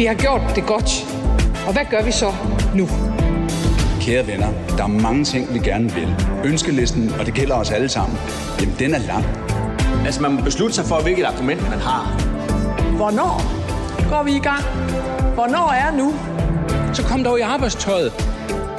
Vi har gjort det godt. Og hvad gør vi så nu? Kære venner, der er mange ting, vi gerne vil. Ønskelisten, og det gælder os alle sammen, jamen den er lang. Altså man må beslutte sig for, hvilket argument man har. Hvornår går vi i gang? Hvornår er nu? Så kom dog i arbejdstøjet.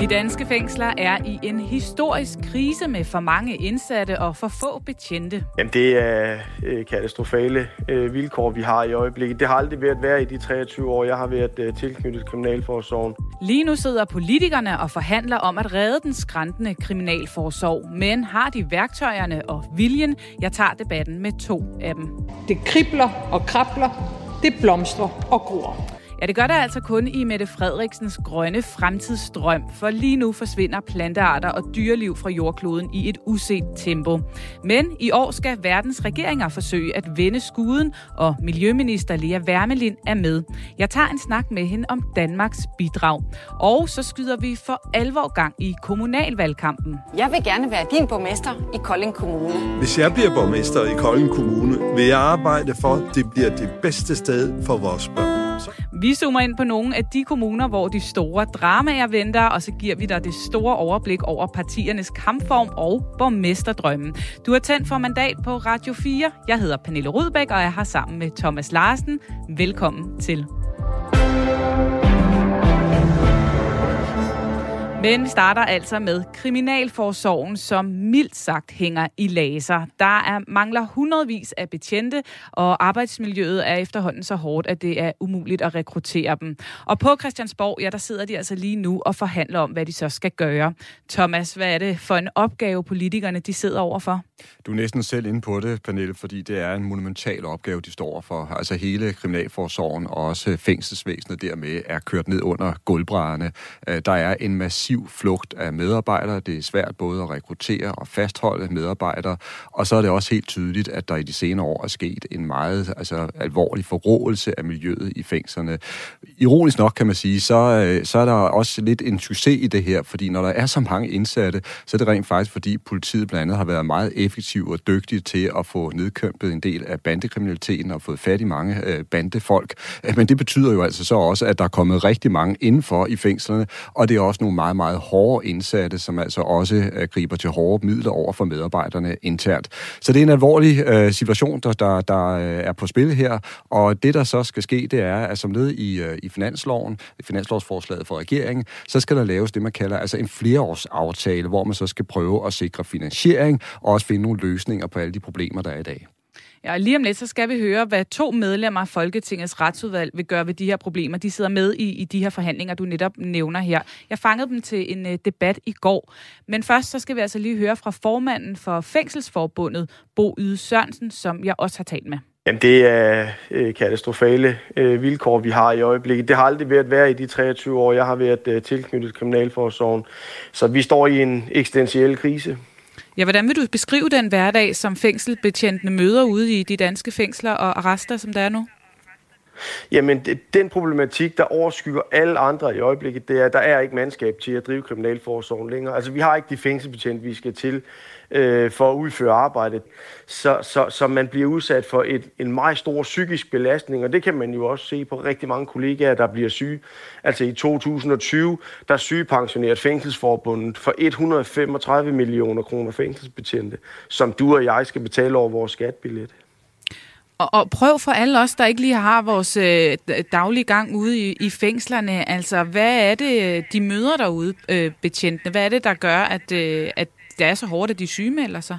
De danske fængsler er i en historisk krise med for mange indsatte og for få betjente. Jamen, det er øh, katastrofale øh, vilkår, vi har i øjeblikket. Det har aldrig været værd i de 23 år, jeg har været øh, tilknyttet Kriminalforsorgen. Lige nu sidder politikerne og forhandler om at redde den skræntende kriminalforsorg. Men har de værktøjerne og viljen? Jeg tager debatten med to af dem. Det kribler og krabler. Det blomstrer og gror. Ja, det gør der altså kun i Mette Frederiksens grønne fremtidsstrøm, for lige nu forsvinder plantearter og dyreliv fra jordkloden i et uset tempo. Men i år skal verdens regeringer forsøge at vende skuden, og Miljøminister Lea Wermelin er med. Jeg tager en snak med hende om Danmarks bidrag. Og så skyder vi for alvor gang i kommunalvalgkampen. Jeg vil gerne være din borgmester i Kolding Kommune. Hvis jeg bliver borgmester i Kolding Kommune, vil jeg arbejde for, at det bliver det bedste sted for vores børn. Vi zoomer ind på nogle af de kommuner, hvor de store dramaer venter, og så giver vi dig det store overblik over partiernes kampform og borgmesterdrømmen. Du har tændt for mandat på Radio 4. Jeg hedder Pernille Rudbæk, og jeg har sammen med Thomas Larsen. Velkommen til. Men vi starter altså med Kriminalforsorgen, som mildt sagt hænger i laser. Der er mangler hundredvis af betjente, og arbejdsmiljøet er efterhånden så hårdt, at det er umuligt at rekruttere dem. Og på Christiansborg, ja, der sidder de altså lige nu og forhandler om, hvad de så skal gøre. Thomas, hvad er det for en opgave, politikerne de sidder overfor? Du er næsten selv inde på det, Pernille, fordi det er en monumental opgave, de står for. Altså hele Kriminalforsorgen og også fængselsvæsenet dermed er kørt ned under gulvbrædderne. Øh, der er en massiv flugt af medarbejdere. Det er svært både at rekruttere og fastholde medarbejdere. Og så er det også helt tydeligt, at der i de senere år er sket en meget altså, alvorlig forrådelse af miljøet i fængslerne. Ironisk nok kan man sige, så, øh, så er der også lidt en succes i det her, fordi når der er så mange indsatte, så er det rent faktisk, fordi politiet blandt andet har været meget effektiv og dygtig til at få nedkæmpet en del af bandekriminaliteten og fået fat i mange øh, bandefolk. Men det betyder jo altså så også, at der er kommet rigtig mange indenfor i fængslerne, og det er også nogle meget, meget hårde indsatte, som altså også øh, griber til hårde midler over for medarbejderne internt. Så det er en alvorlig øh, situation, der, der, der øh, er på spil her, og det, der så skal ske, det er, at som led i, øh, i finansloven, finanslovsforslaget for regeringen, så skal der laves det, man kalder altså en flereårsaftale, hvor man så skal prøve at sikre finansiering og også finde nogle løsninger på alle de problemer, der er i dag. Ja, lige om lidt, så skal vi høre, hvad to medlemmer af Folketingets retsudvalg vil gøre ved de her problemer. De sidder med i, i de her forhandlinger, du netop nævner her. Jeg fangede dem til en uh, debat i går. Men først så skal vi altså lige høre fra formanden for Fængselsforbundet, Bo Yde Sørensen, som jeg også har talt med. Jamen, det er øh, katastrofale øh, vilkår, vi har i øjeblikket. Det har aldrig været værd i de 23 år, jeg har været øh, tilknyttet Kriminalforsorgen. Så vi står i en eksistentiel krise. Ja, hvordan vil du beskrive den hverdag, som fængselbetjentene møder ude i de danske fængsler og arrester, som der er nu? Jamen, det, den problematik, der overskygger alle andre i øjeblikket, det er, at der er ikke mandskab til at drive kriminalforsorgen længere. Altså, vi har ikke de fængselsbetjente, vi skal til øh, for at udføre arbejdet. Så, så, så man bliver udsat for et, en meget stor psykisk belastning, og det kan man jo også se på rigtig mange kollegaer, der bliver syge. Altså i 2020, der sygepensioneret Fængselsforbundet for 135 millioner kroner fængselsbetjente, som du og jeg skal betale over vores skatbillet. Og, og prøv for alle os, der ikke lige har vores øh, daglige gang ude i, i fængslerne. Altså, hvad er det, de møder derude, øh, betjentene? Hvad er det, der gør, at, øh, at det er så hårdt, at de sygemelder sig?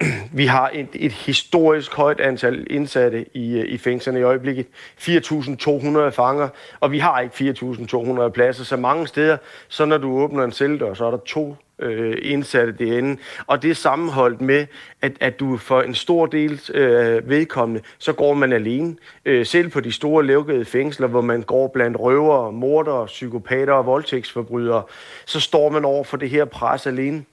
Vi har et, et historisk højt antal indsatte i, øh, i fængslerne i øjeblikket. 4.200 fanger, og vi har ikke 4.200 pladser. Så mange steder, så når du åbner en celledør, så er der to øh, indsatte derinde. Og det er sammenholdt med, at, at du for en stor del øh, vedkommende, så går man alene. Øh, selv på de store lukkede fængsler, hvor man går blandt røvere, mordere, psykopater og voldtægtsforbrydere, så står man over for det her pres alene.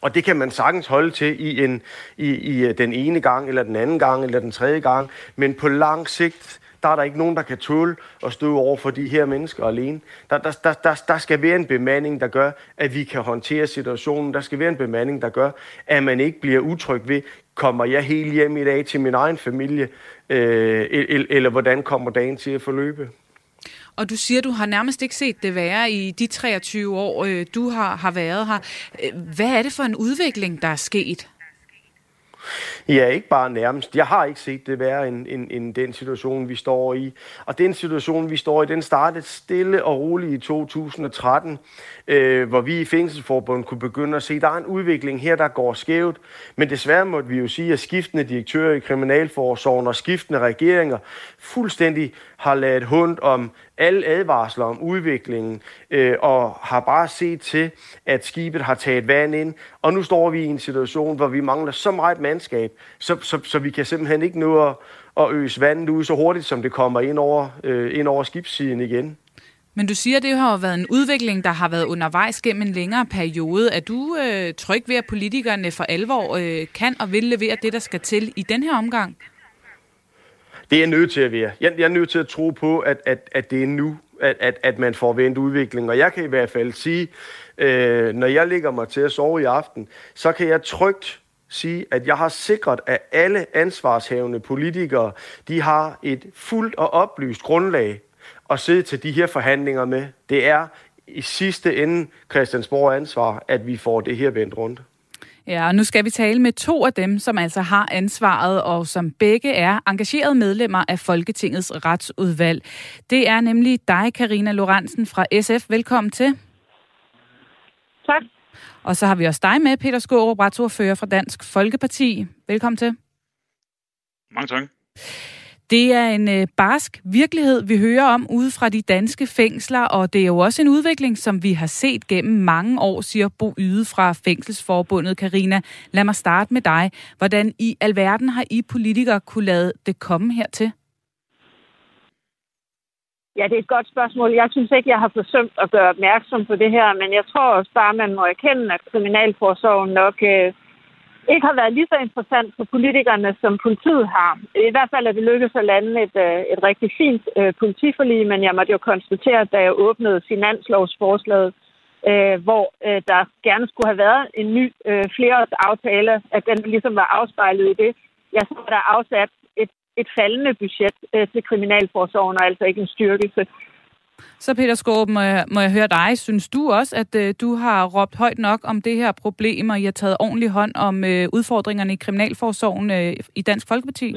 Og det kan man sagtens holde til i, en, i, i øh, den ene gang, eller den anden gang, eller den tredje gang. Men på lang sigt, der er der ikke nogen, der kan tåle at stå over for de her mennesker alene. Der, der, der, der, der skal være en bemanding, der gør, at vi kan håndtere situationen. Der skal være en bemanding, der gør, at man ikke bliver utryg ved, kommer jeg helt hjem i dag til min egen familie, øh, eller, eller hvordan kommer dagen til at forløbe? Og du siger, du har nærmest ikke set det være i de 23 år, øh, du har, har været her. Øh, hvad er det for en udvikling, der er sket? Ja, ikke bare nærmest. Jeg har ikke set det være end, end, end den situation, vi står i. Og den situation, vi står i, den startede stille og roligt i 2013, øh, hvor vi i Fængselsforbundet kunne begynde at se, at der er en udvikling her, der går skævt. Men desværre måtte vi jo sige, at skiftende direktører i Kriminalforsorgen og skiftende regeringer fuldstændig har lavet hund om alle advarsler om udviklingen, øh, og har bare set til, at skibet har taget vand ind. Og nu står vi i en situation, hvor vi mangler så meget mandskab, så, så, så vi kan simpelthen ikke nå at, at øse vandet ud så hurtigt, som det kommer ind over, øh, ind over skibssiden igen. Men du siger, at det har været en udvikling, der har været undervejs gennem en længere periode. Er du øh, tryg ved, at politikerne for alvor øh, kan og vil levere det, der skal til i den her omgang? Det er jeg nødt til at være. Jeg, jeg er nødt til at tro på, at, at, at det er nu, at, at, at man får vendt udviklingen. Og jeg kan i hvert fald sige, øh, når jeg ligger mig til at sove i aften, så kan jeg trygt sige, at jeg har sikret, at alle ansvarshavende politikere, de har et fuldt og oplyst grundlag at sidde til de her forhandlinger med. Det er i sidste ende Christiansborg ansvar, at vi får det her vendt rundt. Ja, og nu skal vi tale med to af dem, som altså har ansvaret, og som begge er engagerede medlemmer af Folketingets retsudvalg. Det er nemlig dig, Karina Lorentzen fra SF. Velkommen til. Tak. Og så har vi også dig med, Peter Skårup, retsordfører fra Dansk Folkeparti. Velkommen til. Mange tak. Det er en øh, barsk virkelighed, vi hører om ude fra de danske fængsler, og det er jo også en udvikling, som vi har set gennem mange år, siger Bo Yde fra Fængselsforbundet. Karina, lad mig starte med dig. Hvordan i alverden har I politikere kunne lade det komme hertil? Ja, det er et godt spørgsmål. Jeg synes ikke, jeg har forsømt at gøre opmærksom på det her, men jeg tror også bare, man må erkende, at Kriminalforsorgen nok øh, ikke har været lige så interessant for politikerne, som politiet har. I hvert fald er det lykkedes at lande et, øh, et rigtig fint øh, politiforlig, men jeg måtte jo konstatere, da jeg åbnede finanslovsforslaget, øh, hvor øh, der gerne skulle have været en ny øh, flereårsaftale, at den ligesom var afspejlet i det. Jeg så der afsat et, et faldende budget øh, til Kriminalforsorgen, og altså ikke en styrkelse. Så Peter Skåb, må jeg, må jeg høre dig. Synes du også, at øh, du har råbt højt nok om det her problem, og I har taget ordentlig hånd om øh, udfordringerne i Kriminalforsorgen øh, i Dansk Folkeparti?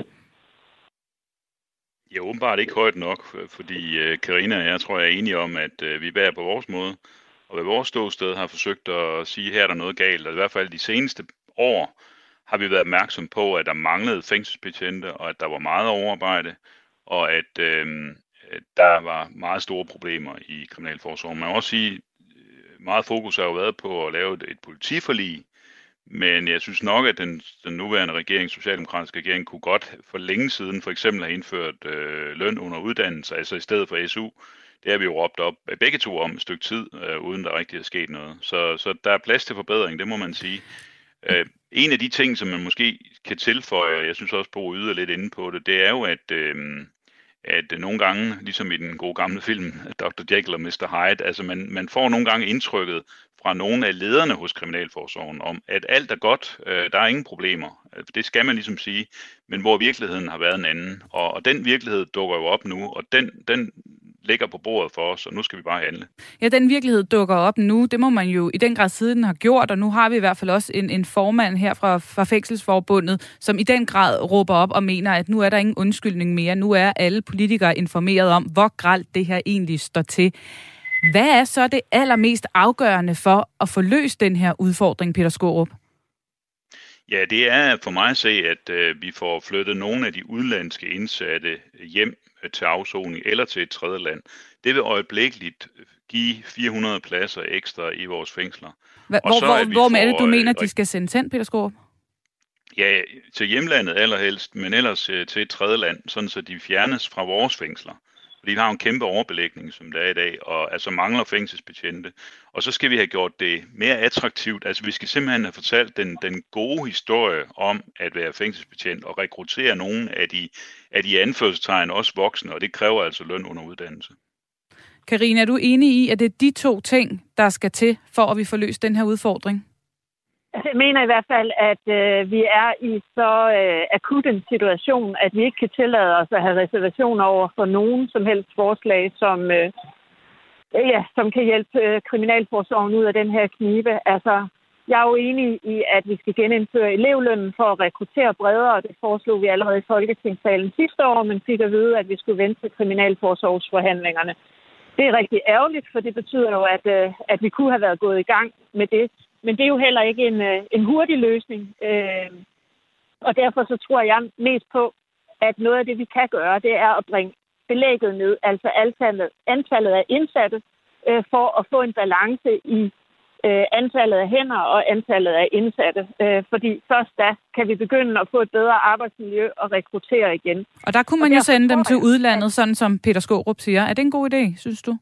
Ja, åbenbart ikke højt nok, fordi øh, Karina og jeg tror, jeg er enige om, at øh, vi bærer på vores måde, og ved vores ståsted har forsøgt at sige, at her er der noget galt. Og i hvert fald de seneste år har vi været opmærksom på, at der manglede fængselsbetjente, og at der var meget overarbejde, og at, Øh, Øh, der var meget store problemer i Kriminalforsorgen. Man må også sige, øh, meget fokus har jo været på at lave et, et politiforlig, men jeg synes nok, at den, den nuværende regering, socialdemokratiske regering, kunne godt for længe siden for eksempel have indført øh, løn under uddannelse, altså i stedet for SU. Det har vi jo råbt op begge to om et stykke tid, øh, uden der rigtig er sket noget. Så, så der er plads til forbedring, det må man sige. Øh, en af de ting, som man måske kan tilføje, og jeg synes også på at yde lidt inde på det, det er jo, at øh, at øh, nogle gange, ligesom i den gode gamle film, Dr. Jekyll og Mr. Hyde, altså man, man får nogle gange indtrykket fra nogle af lederne hos Kriminalforsorgen om, at alt er godt, øh, der er ingen problemer. Øh, det skal man ligesom sige, men hvor virkeligheden har været en anden. Og, og den virkelighed dukker jo op nu, og den, den ligger på bordet for os, og nu skal vi bare handle. Ja, den virkelighed dukker op nu. Det må man jo i den grad siden har gjort, og nu har vi i hvert fald også en, en formand her fra, fra Fængselsforbundet, som i den grad råber op og mener, at nu er der ingen undskyldning mere. Nu er alle politikere informeret om, hvor gralt det her egentlig står til. Hvad er så det allermest afgørende for at få løst den her udfordring, Peter Skorup? Ja, det er for mig at se, at øh, vi får flyttet nogle af de udlandske indsatte hjem øh, til afsoning eller til et tredje land. Det vil øjeblikkeligt give 400 pladser ekstra i vores fængsler. Hva, hvor, så, hvor, hvor får, er det, du mener, de skal sendes hen, Peter Skorup? Ja, til hjemlandet allerhelst, men ellers øh, til et tredje land, sådan så de fjernes fra vores fængsler. Fordi vi har en kæmpe overbelægning, som der er i dag, og altså mangler fængselsbetjente. Og så skal vi have gjort det mere attraktivt. Altså vi skal simpelthen have fortalt den, den gode historie om at være fængselsbetjent og rekruttere nogle af de, af de anførselstegn, også voksne, og det kræver altså løn under uddannelse. Karina, er du enig i, at det er de to ting, der skal til, for at vi får løst den her udfordring? Altså, jeg mener i hvert fald, at øh, vi er i så øh, akut en situation, at vi ikke kan tillade os at have reservationer over for nogen som helst forslag, som, øh, ja, som kan hjælpe øh, kriminalforsorgen ud af den her knibe. Altså, jeg er jo enig i, at vi skal genindføre elevlønnen for at rekruttere bredere. Det foreslog vi allerede i Folketingssalen sidste år, men fik at vide, at vi skulle vente til kriminalforsorgsforhandlingerne. Det er rigtig ærgerligt, for det betyder jo, at, øh, at vi kunne have været gået i gang med det. Men det er jo heller ikke en, øh, en hurtig løsning. Øh, og derfor så tror jeg mest på, at noget af det, vi kan gøre, det er at bringe belægget ned, altså antallet, antallet af indsatte, øh, for at få en balance i øh, antallet af hænder og antallet af indsatte. Øh, fordi først da kan vi begynde at få et bedre arbejdsmiljø og rekruttere igen. Og der kunne man jo sende dem til udlandet, sådan som Peter Skårup siger. Er det en god idé, synes du?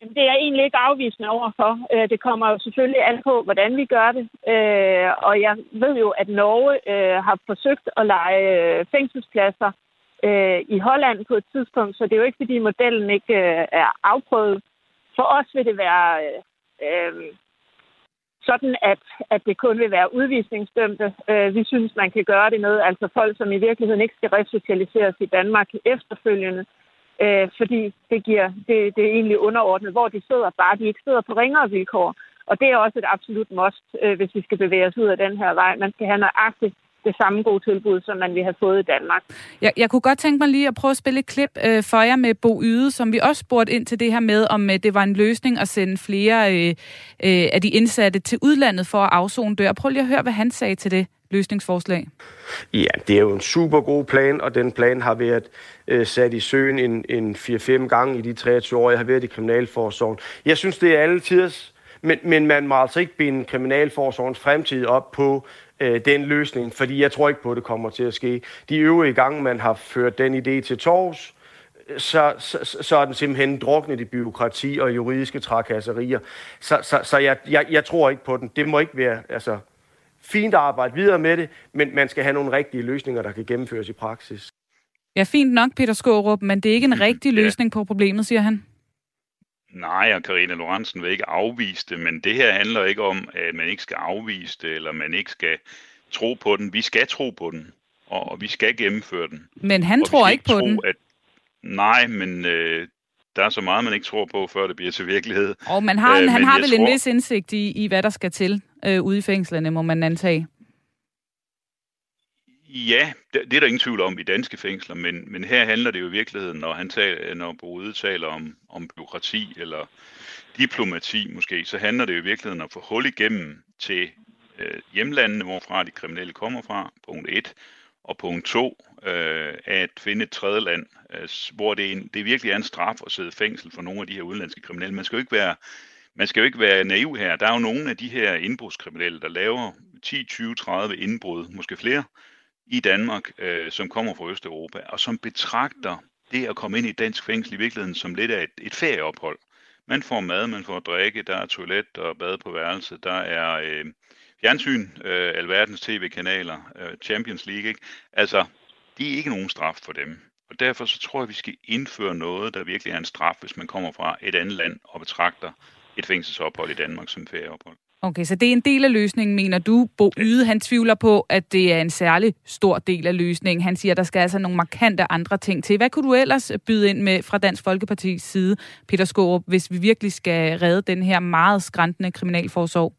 Det er jeg egentlig ikke afvisende overfor. Øh, det kommer jo selvfølgelig an på, hvordan vi gør det. Øh, og jeg ved jo, at Norge øh, har forsøgt at lege fængselspladser i Holland på et tidspunkt, så det er jo ikke, fordi modellen ikke er afprøvet. For os vil det være sådan, at, at det kun vil være udvisningsdømte. Vi synes, man kan gøre det med, altså folk, som i virkeligheden ikke skal resocialiseres i Danmark efterfølgende øh, fordi det, giver, det, det er egentlig underordnet, hvor de sidder, bare de ikke sidder på ringere vilkår. Og det er også et absolut must, øh, hvis vi skal bevæge os ud af den her vej. Man skal have nøjagtigt det samme gode tilbud, som man vi have fået i Danmark. Jeg, jeg kunne godt tænke mig lige at prøve at spille et klip øh, for jer med Bo Yde, som vi også spurgte ind til det her med, om øh, det var en løsning at sende flere øh, øh, af de indsatte til udlandet for at afzone dør. Prøv lige at høre, hvad han sagde til det løsningsforslag? Ja, det er jo en super god plan, og den plan har været øh, sat i søen en, en 4-5 gange i de 23 år, jeg har været i Kriminalforsorgen. Jeg synes, det er alle tiders, men, men man må altså ikke binde Kriminalforsorgens fremtid op på øh, den løsning, fordi jeg tror ikke på, at det kommer til at ske. De øvrige gange, man har ført den idé til tors, så, så, så er den simpelthen druknet i byråkrati og juridiske trakasserier. Så, så, så jeg, jeg, jeg tror ikke på den. Det må ikke være, altså, fint at arbejde videre med det, men man skal have nogle rigtige løsninger, der kan gennemføres i praksis. Ja, fint nok, Peter Skårup, men det er ikke en rigtig løsning på problemet, siger han. Nej, og Karina Lorentzen vil ikke afvise det, men det her handler ikke om, at man ikke skal afvise det, eller man ikke skal tro på den. Vi skal tro på den, og vi skal gennemføre den. Men han og tror ikke på tro, den. At, nej, men øh, der er så meget, man ikke tror på, før det bliver til virkelighed. Og man har, øh, han har vel tror... en vis indsigt i, i, hvad der skal til øh, ude i fængslerne, må man antage. Ja, det, det er der ingen tvivl om i danske fængsler, men, men her handler det jo i virkeligheden, når han taler, når Bode taler om, om byråkrati eller diplomati måske, så handler det jo i virkeligheden om at få hul igennem til øh, hjemlandene, hvorfra de kriminelle kommer fra, punkt 1, og punkt 2, øh, at finde et tredje land, øh, hvor det, en, det virkelig er en straf at sidde i fængsel for nogle af de her udenlandske kriminelle. Man skal jo ikke være, man skal jo ikke være naiv her. Der er jo nogle af de her indbrudskriminelle, der laver 10, 20, 30 indbrud, måske flere, i Danmark, øh, som kommer fra Østeuropa, og som betragter det at komme ind i dansk fængsel i virkeligheden som lidt af et, et ferieophold. Man får mad, man får drikke, der er toilet og bad på værelset, der er øh, fjernsyn, øh, alverdens tv-kanaler, øh, Champions League. Ikke? Altså, det er ikke nogen straf for dem. Og derfor så tror jeg, vi skal indføre noget, der virkelig er en straf, hvis man kommer fra et andet land og betragter et fængselsophold i Danmark som ferieophold. Okay, så det er en del af løsningen, mener du. Bo Yde, han tvivler på, at det er en særlig stor del af løsningen. Han siger, at der skal altså nogle markante andre ting til. Hvad kunne du ellers byde ind med fra Dansk Folkepartis side, Peter Skårup, hvis vi virkelig skal redde den her meget skræntende kriminalforsorg?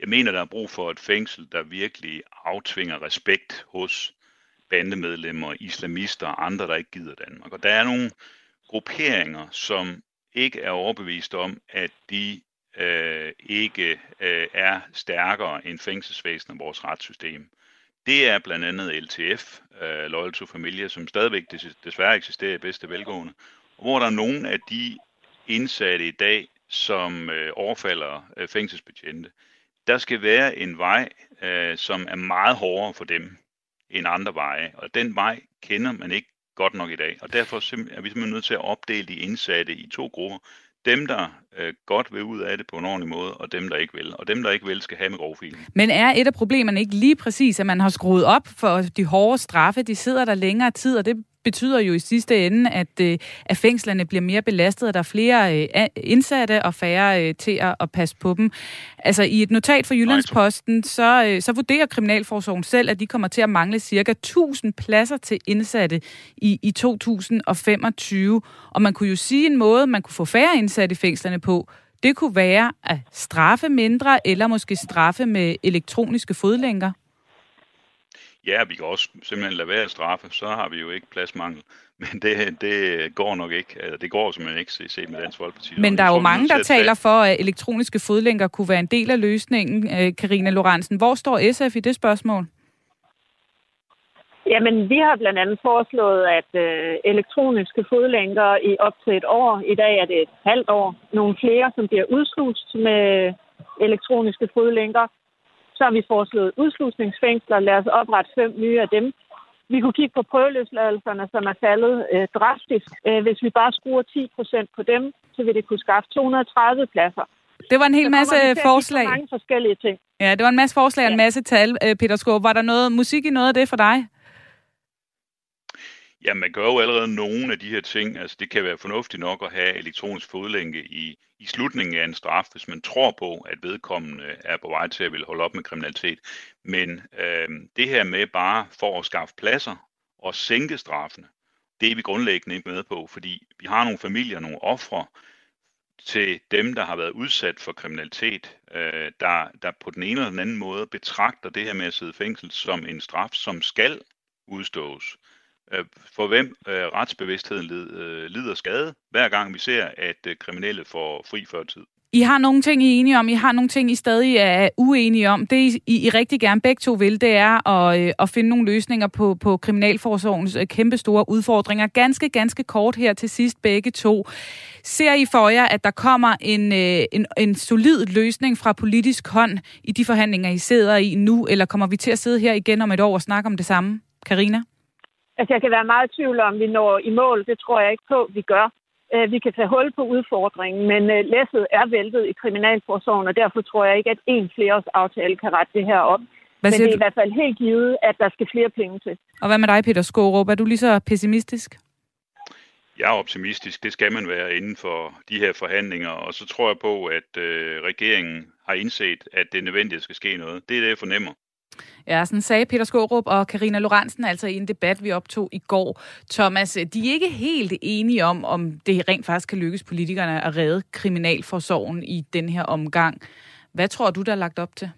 Jeg mener, der er brug for et fængsel, der virkelig aftvinger respekt hos bandemedlemmer, islamister og andre, der ikke gider Danmark. Og der er nogle grupperinger, som ikke er overbevist om, at de øh, ikke øh, er stærkere end fængselsvæsenet og vores retssystem. Det er blandt andet LTF, øh, Loyal to Familia, som stadigvæk desværre eksisterer i bedste velgående, hvor der er nogle af de indsatte i dag, som øh, overfalder øh, fængselsbetjente. Der skal være en vej, øh, som er meget hårdere for dem end andre veje, og den vej kender man ikke godt nok i dag. Og derfor er vi simpelthen nødt til at opdele de indsatte i to grupper. Dem, der øh, godt vil ud af det på en ordentlig måde, og dem, der ikke vil. Og dem, der ikke vil, skal have med grovfilen. Men er et af problemerne ikke lige præcis, at man har skruet op for de hårde straffe? De sidder der længere tid, og det betyder jo i sidste ende, at, øh, at fængslerne bliver mere belastet, og der er flere øh, indsatte og færre øh, til at, at passe på dem. Altså i et notat fra Jyllandsposten, så, øh, så vurderer Kriminalforsorgen selv, at de kommer til at mangle cirka 1000 pladser til indsatte i, i 2025. Og man kunne jo sige en måde, man kunne få færre indsatte i fængslerne på, det kunne være at straffe mindre, eller måske straffe med elektroniske fodlænker. Ja, vi kan også simpelthen lade være at straffe, så har vi jo ikke pladsmangel. Men det, det går nok ikke. Altså, det går simpelthen ikke set med Dansk Folkeparti. Men der er jo mange, der taler for, at elektroniske fodlænker kunne være en del af løsningen. Øh, Karina Lorentzen, hvor står SF i det spørgsmål? Jamen, vi har blandt andet foreslået, at øh, elektroniske fodlænker i op til et år, i dag er det et halvt år, nogle flere, som bliver udslust med elektroniske fodlænker. Så har vi foreslået udslusningsfængsler. Lad os oprette fem nye af dem. Vi kunne kigge på prøveløsladelserne, som er faldet øh, drastisk. Øh, hvis vi bare skruer 10 procent på dem, så vil det kunne skaffe 230 pladser. Det var en hel masse forslag. mange forskellige ting. Ja, det var en masse forslag og en masse tal, øh, Peter Skåb. Var der noget musik i noget af det for dig? Ja, man gør jo allerede nogle af de her ting. Altså, det kan være fornuftigt nok at have elektronisk fodlænke i, i slutningen af en straf, hvis man tror på, at vedkommende er på vej til at ville holde op med kriminalitet. Men øh, det her med bare for at skaffe pladser og sænke straffene, det er vi grundlæggende ikke med på, fordi vi har nogle familier, nogle ofre til dem, der har været udsat for kriminalitet, øh, der, der på den ene eller den anden måde betragter det her med at sidde i fængsel som en straf, som skal udstås. Øh, for hvem øh, retsbevidstheden øh, lider skade, hver gang vi ser, at øh, kriminelle får fri før tid. I har nogle ting, I er enige om. I har nogle ting, I stadig er uenige om. Det, I, I rigtig gerne begge to vil, det er at, øh, at finde nogle løsninger på, på Kriminalforsorgens kæmpe store udfordringer. Ganske, ganske kort her til sidst begge to. Ser I for jer, at der kommer en, en, en solid løsning fra politisk hånd i de forhandlinger, I sidder i nu, eller kommer vi til at sidde her igen om et år og snakke om det samme? Karina? Altså, jeg kan være meget i tvivl om, vi når i mål. Det tror jeg ikke på, vi gør. Øh, vi kan tage hul på udfordringen, men øh, læsset er væltet i Kriminalforsorgen, og derfor tror jeg ikke, at en flereårsaftale kan rette det her op. Hvad men det er du? i hvert fald helt givet, at der skal flere penge til. Og hvad med dig, Peter Skårup? Er du lige så pessimistisk? Jeg er optimistisk. Det skal man være inden for de her forhandlinger. Og så tror jeg på, at øh, regeringen har indset, at det er nødvendigt, at der skal ske noget. Det er det, jeg fornemmer. Ja, sådan sagde Peter Skårup og Karina Lorentzen altså i en debat, vi optog i går. Thomas, de er ikke helt enige om, om det rent faktisk kan lykkes politikerne at redde kriminalforsorgen i den her omgang. Hvad tror du, der er lagt op til?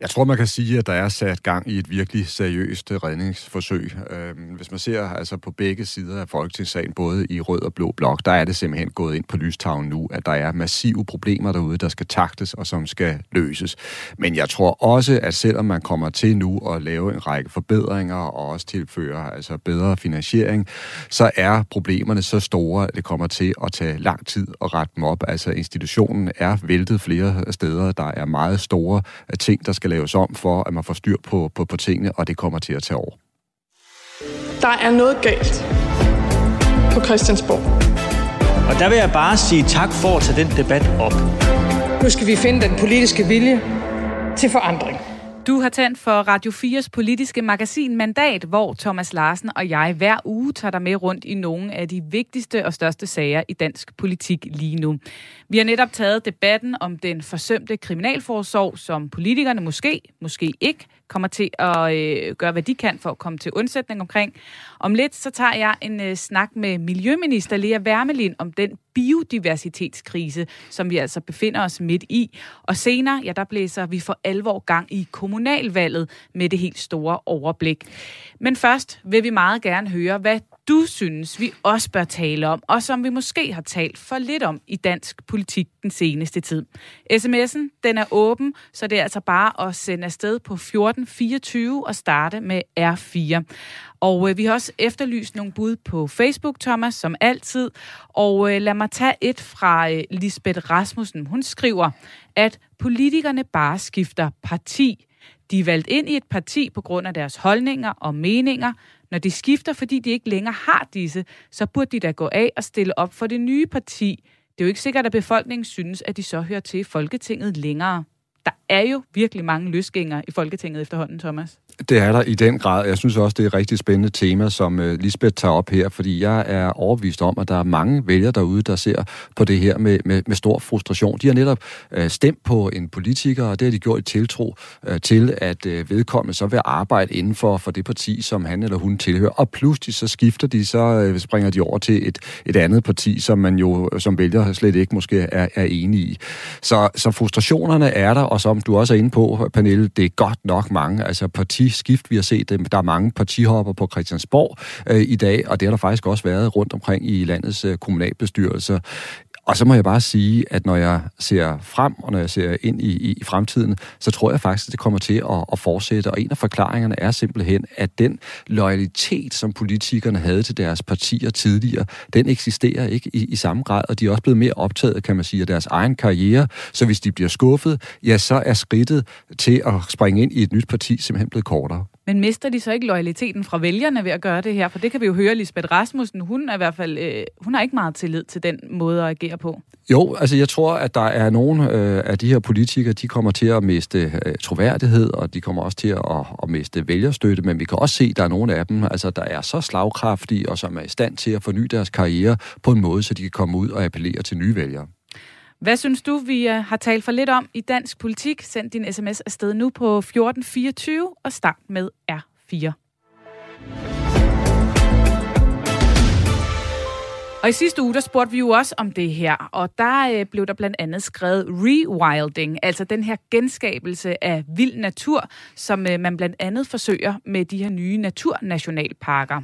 Jeg tror, man kan sige, at der er sat gang i et virkelig seriøst redningsforsøg. Øhm, hvis man ser altså på begge sider af Folketingssagen, både i rød og blå blok, der er det simpelthen gået ind på lystavlen nu, at der er massive problemer derude, der skal taktes og som skal løses. Men jeg tror også, at selvom man kommer til nu at lave en række forbedringer og også tilføre altså bedre finansiering, så er problemerne så store, at det kommer til at tage lang tid at rette dem op. Altså institutionen er væltet flere steder. Der er meget store øh, ting, der skal skal laves om for, at man får styr på, på, på tingene, og det kommer til at tage over. Der er noget galt på Christiansborg. Og der vil jeg bare sige tak for at tage den debat op. Nu skal vi finde den politiske vilje til forandring. Du har tændt for Radio 4's politiske magasin Mandat, hvor Thomas Larsen og jeg hver uge tager dig med rundt i nogle af de vigtigste og største sager i dansk politik lige nu. Vi har netop taget debatten om den forsømte kriminalforsorg, som politikerne måske, måske ikke kommer til at øh, gøre, hvad de kan for at komme til undsætning omkring. Om lidt så tager jeg en øh, snak med Miljøminister Lea Wermelin om den biodiversitetskrise, som vi altså befinder os midt i. Og senere, ja, der blæser vi for alvor gang i kommunalvalget med det helt store overblik. Men først vil vi meget gerne høre, hvad du synes, vi også bør tale om, og som vi måske har talt for lidt om i dansk politik den seneste tid. SMS'en, den er åben, så det er altså bare at sende afsted på 1424 og starte med R4. Og øh, vi har også efterlyst nogle bud på Facebook, Thomas, som altid. Og øh, lad mig tage et fra øh, Lisbeth Rasmussen. Hun skriver, at politikerne bare skifter parti. De er valgt ind i et parti på grund af deres holdninger og meninger, når de skifter, fordi de ikke længere har disse, så burde de da gå af og stille op for det nye parti. Det er jo ikke sikkert, at befolkningen synes, at de så hører til Folketinget længere. Der er jo virkelig mange løsgængere i Folketinget efterhånden, Thomas. Det er der i den grad. Jeg synes også, det er et rigtig spændende tema, som øh, Lisbeth tager op her, fordi jeg er overbevist om, at der er mange vælgere derude, der ser på det her med, med, med stor frustration. De har netop øh, stemt på en politiker, og det har de gjort i tiltro øh, til, at øh, vedkommende så vil arbejde inden for, for det parti, som han eller hun tilhører. Og pludselig så skifter de, så øh, springer de over til et, et andet parti, som man jo som vælger slet ikke måske er, er enige i. Så, så frustrationerne er der, og som du også er inde på, Pernille, det er godt nok mange. Altså parti skift, vi har set. Der er mange partihopper på Christiansborg øh, i dag, og det har der faktisk også været rundt omkring i landets øh, kommunalbestyrelser. Og så må jeg bare sige, at når jeg ser frem, og når jeg ser ind i, i, i fremtiden, så tror jeg faktisk, at det kommer til at, at fortsætte. Og en af forklaringerne er simpelthen, at den loyalitet, som politikerne havde til deres partier tidligere, den eksisterer ikke i, i samme grad, og de er også blevet mere optaget, kan man sige, af deres egen karriere. Så hvis de bliver skuffet, ja, så er skridtet til at springe ind i et nyt parti simpelthen blevet kortere. Men mister de så ikke loyaliteten fra vælgerne ved at gøre det her? For det kan vi jo høre, Lisbeth Rasmussen, hun er i hvert fald, øh, hun har ikke meget tillid til den måde at agere på. Jo, altså jeg tror, at der er nogle øh, af de her politikere, de kommer til at miste øh, troværdighed, og de kommer også til at, at, at miste vælgerstøtte, men vi kan også se, at der er nogle af dem, altså, der er så slagkraftige, og som er i stand til at forny deres karriere på en måde, så de kan komme ud og appellere til nye vælgere. Hvad synes du, vi øh, har talt for lidt om i dansk politik? Send din sms afsted nu på 1424 og start med R4. Og i sidste uge, der spurgte vi jo også om det her, og der øh, blev der blandt andet skrevet rewilding, altså den her genskabelse af vild natur, som øh, man blandt andet forsøger med de her nye naturnationalparker.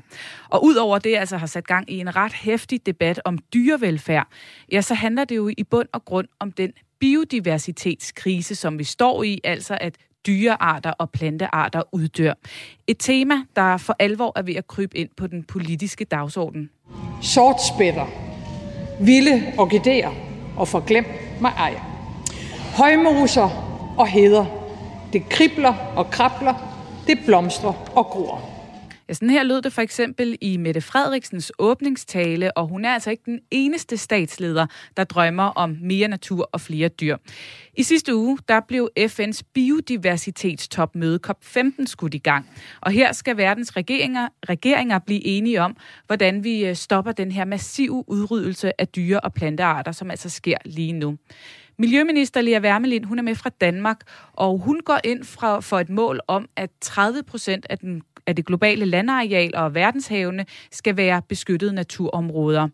Og udover det altså har sat gang i en ret hæftig debat om dyrevelfærd, ja, så handler det jo i bund og grund om den biodiversitetskrise, som vi står i, altså at dyrearter og plantearter uddør. Et tema, der for alvor er ved at krybe ind på den politiske dagsorden. Sortspætter, vilde orkideer og forglem mig ej. Højmoser og heder. Det kribler og krabler, det blomstrer og gror. Ja, sådan her lød det for eksempel i Mette Frederiksens åbningstale, og hun er altså ikke den eneste statsleder, der drømmer om mere natur og flere dyr. I sidste uge, der blev FN's biodiversitetstopmøde COP15 skudt i gang. Og her skal verdens regeringer, regeringer blive enige om, hvordan vi øh, stopper den her massive udryddelse af dyre- og plantearter, som altså sker lige nu. Miljøminister Lea Wermelin, hun er med fra Danmark, og hun går ind fra, for et mål om, at 30 procent af, den, af det globale landareal og verdenshavene skal være beskyttede naturområder.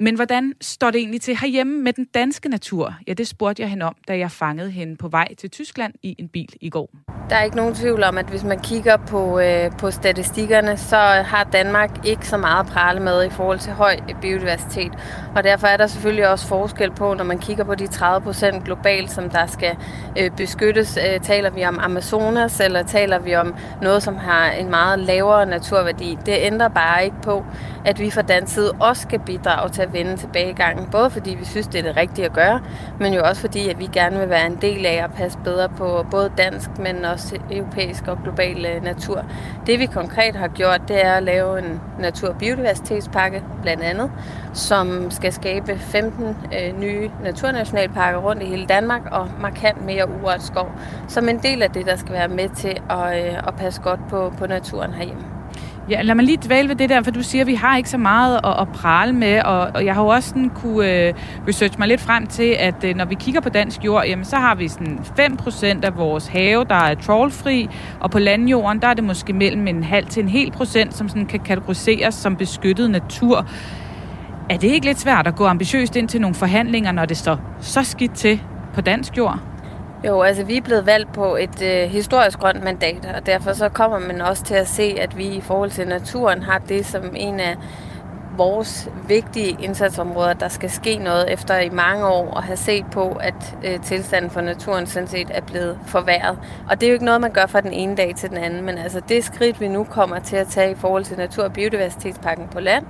Men hvordan står det egentlig til herhjemme med den danske natur? Ja, det spurgte jeg hende om, da jeg fangede hende på vej til Tyskland i en bil i går. Der er ikke nogen tvivl om, at hvis man kigger på, øh, på statistikkerne, så har Danmark ikke så meget at prale med i forhold til høj biodiversitet. Og derfor er der selvfølgelig også forskel på, når man kigger på de 30 procent globalt, som der skal øh, beskyttes. Øh, taler vi om Amazonas, eller taler vi om noget, som har en meget lavere naturværdi? Det ændrer bare ikke på, at vi fra dansk side også skal bidrage til at vende tilbagegangen. Både fordi vi synes, det er det rigtige at gøre, men jo også fordi, at vi gerne vil være en del af at passe bedre på både dansk, men også europæisk og global øh, natur. Det vi konkret har gjort, det er at lave en natur- og biodiversitetspakke blandt andet, som skal skabe 15 øh, nye naturnationalparker rundt i hele Danmark og markant mere urørt skov, som en del af det, der skal være med til at, øh, at passe godt på, på naturen herhjemme. Ja, lad mig lige dvæle ved det der, for du siger, at vi har ikke så meget at, at prale med, og, og jeg har jo også sådan kunne øh, researche mig lidt frem til, at øh, når vi kigger på dansk jord, jamen så har vi sådan 5% af vores have, der er trawlfri, og på landjorden, der er det måske mellem en halv til en hel procent, som sådan kan kategoriseres som beskyttet natur. Er det ikke lidt svært at gå ambitiøst ind til nogle forhandlinger, når det står så skidt til på dansk jord? Jo, altså vi er blevet valgt på et øh, historisk grønt mandat, og derfor så kommer man også til at se, at vi i forhold til naturen har det som en af vores vigtige indsatsområder, der skal ske noget efter i mange år at have set på, at øh, tilstanden for naturen sådan set er blevet forværret. Og det er jo ikke noget, man gør fra den ene dag til den anden, men altså det skridt, vi nu kommer til at tage i forhold til natur- og biodiversitetspakken på land,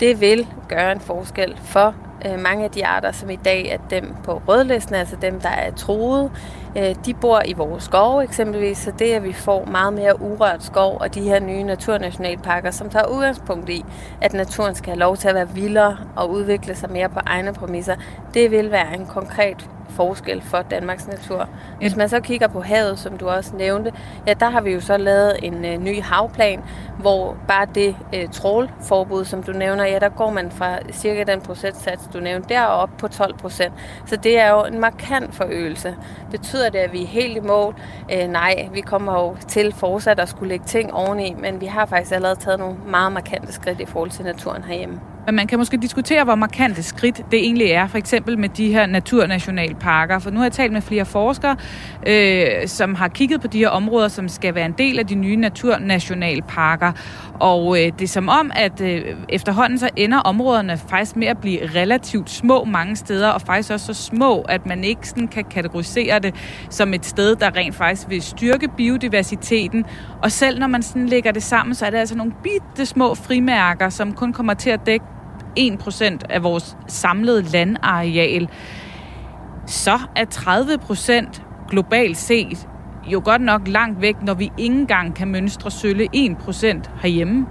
det vil gøre en forskel for Øh, mange af de arter, som i dag er dem på rødlisten, altså dem, der er troede. Øh, de bor i vores skove eksempelvis, så det, at vi får meget mere urørt skov og de her nye naturnationalparker, som tager udgangspunkt i, at naturen skal have lov til at være vildere og udvikle sig mere på egne præmisser, det vil være en konkret forskel for Danmarks natur. Hvis man så kigger på havet, som du også nævnte, ja, der har vi jo så lavet en øh, ny havplan, hvor bare det øh, trålforbud, som du nævner, ja, der går man fra cirka den procentsats, du nævnte, derop på 12 procent. Så det er jo en markant forøgelse. Betyder det, at vi er helt i mål? Øh, nej, vi kommer jo til fortsat at skulle lægge ting oveni, men vi har faktisk allerede taget nogle meget markante skridt i forhold til naturen herhjemme. Men man kan måske diskutere, hvor markante skridt det egentlig er, for eksempel med de her parker. For nu har jeg talt med flere forskere, øh, som har kigget på de her områder, som skal være en del af de nye naturnationalparker. Og øh, det er som om, at øh, efterhånden så ender områderne faktisk med at blive relativt små mange steder, og faktisk også så små, at man ikke sådan kan kategorisere det som et sted, der rent faktisk vil styrke biodiversiteten. Og selv når man sådan lægger det sammen, så er det altså nogle bitte små frimærker, som kun kommer til at dække 1% af vores samlede landareal. Så er 30% globalt set jo godt nok langt væk, når vi ikke engang kan mønstre sølle 1% herhjemme.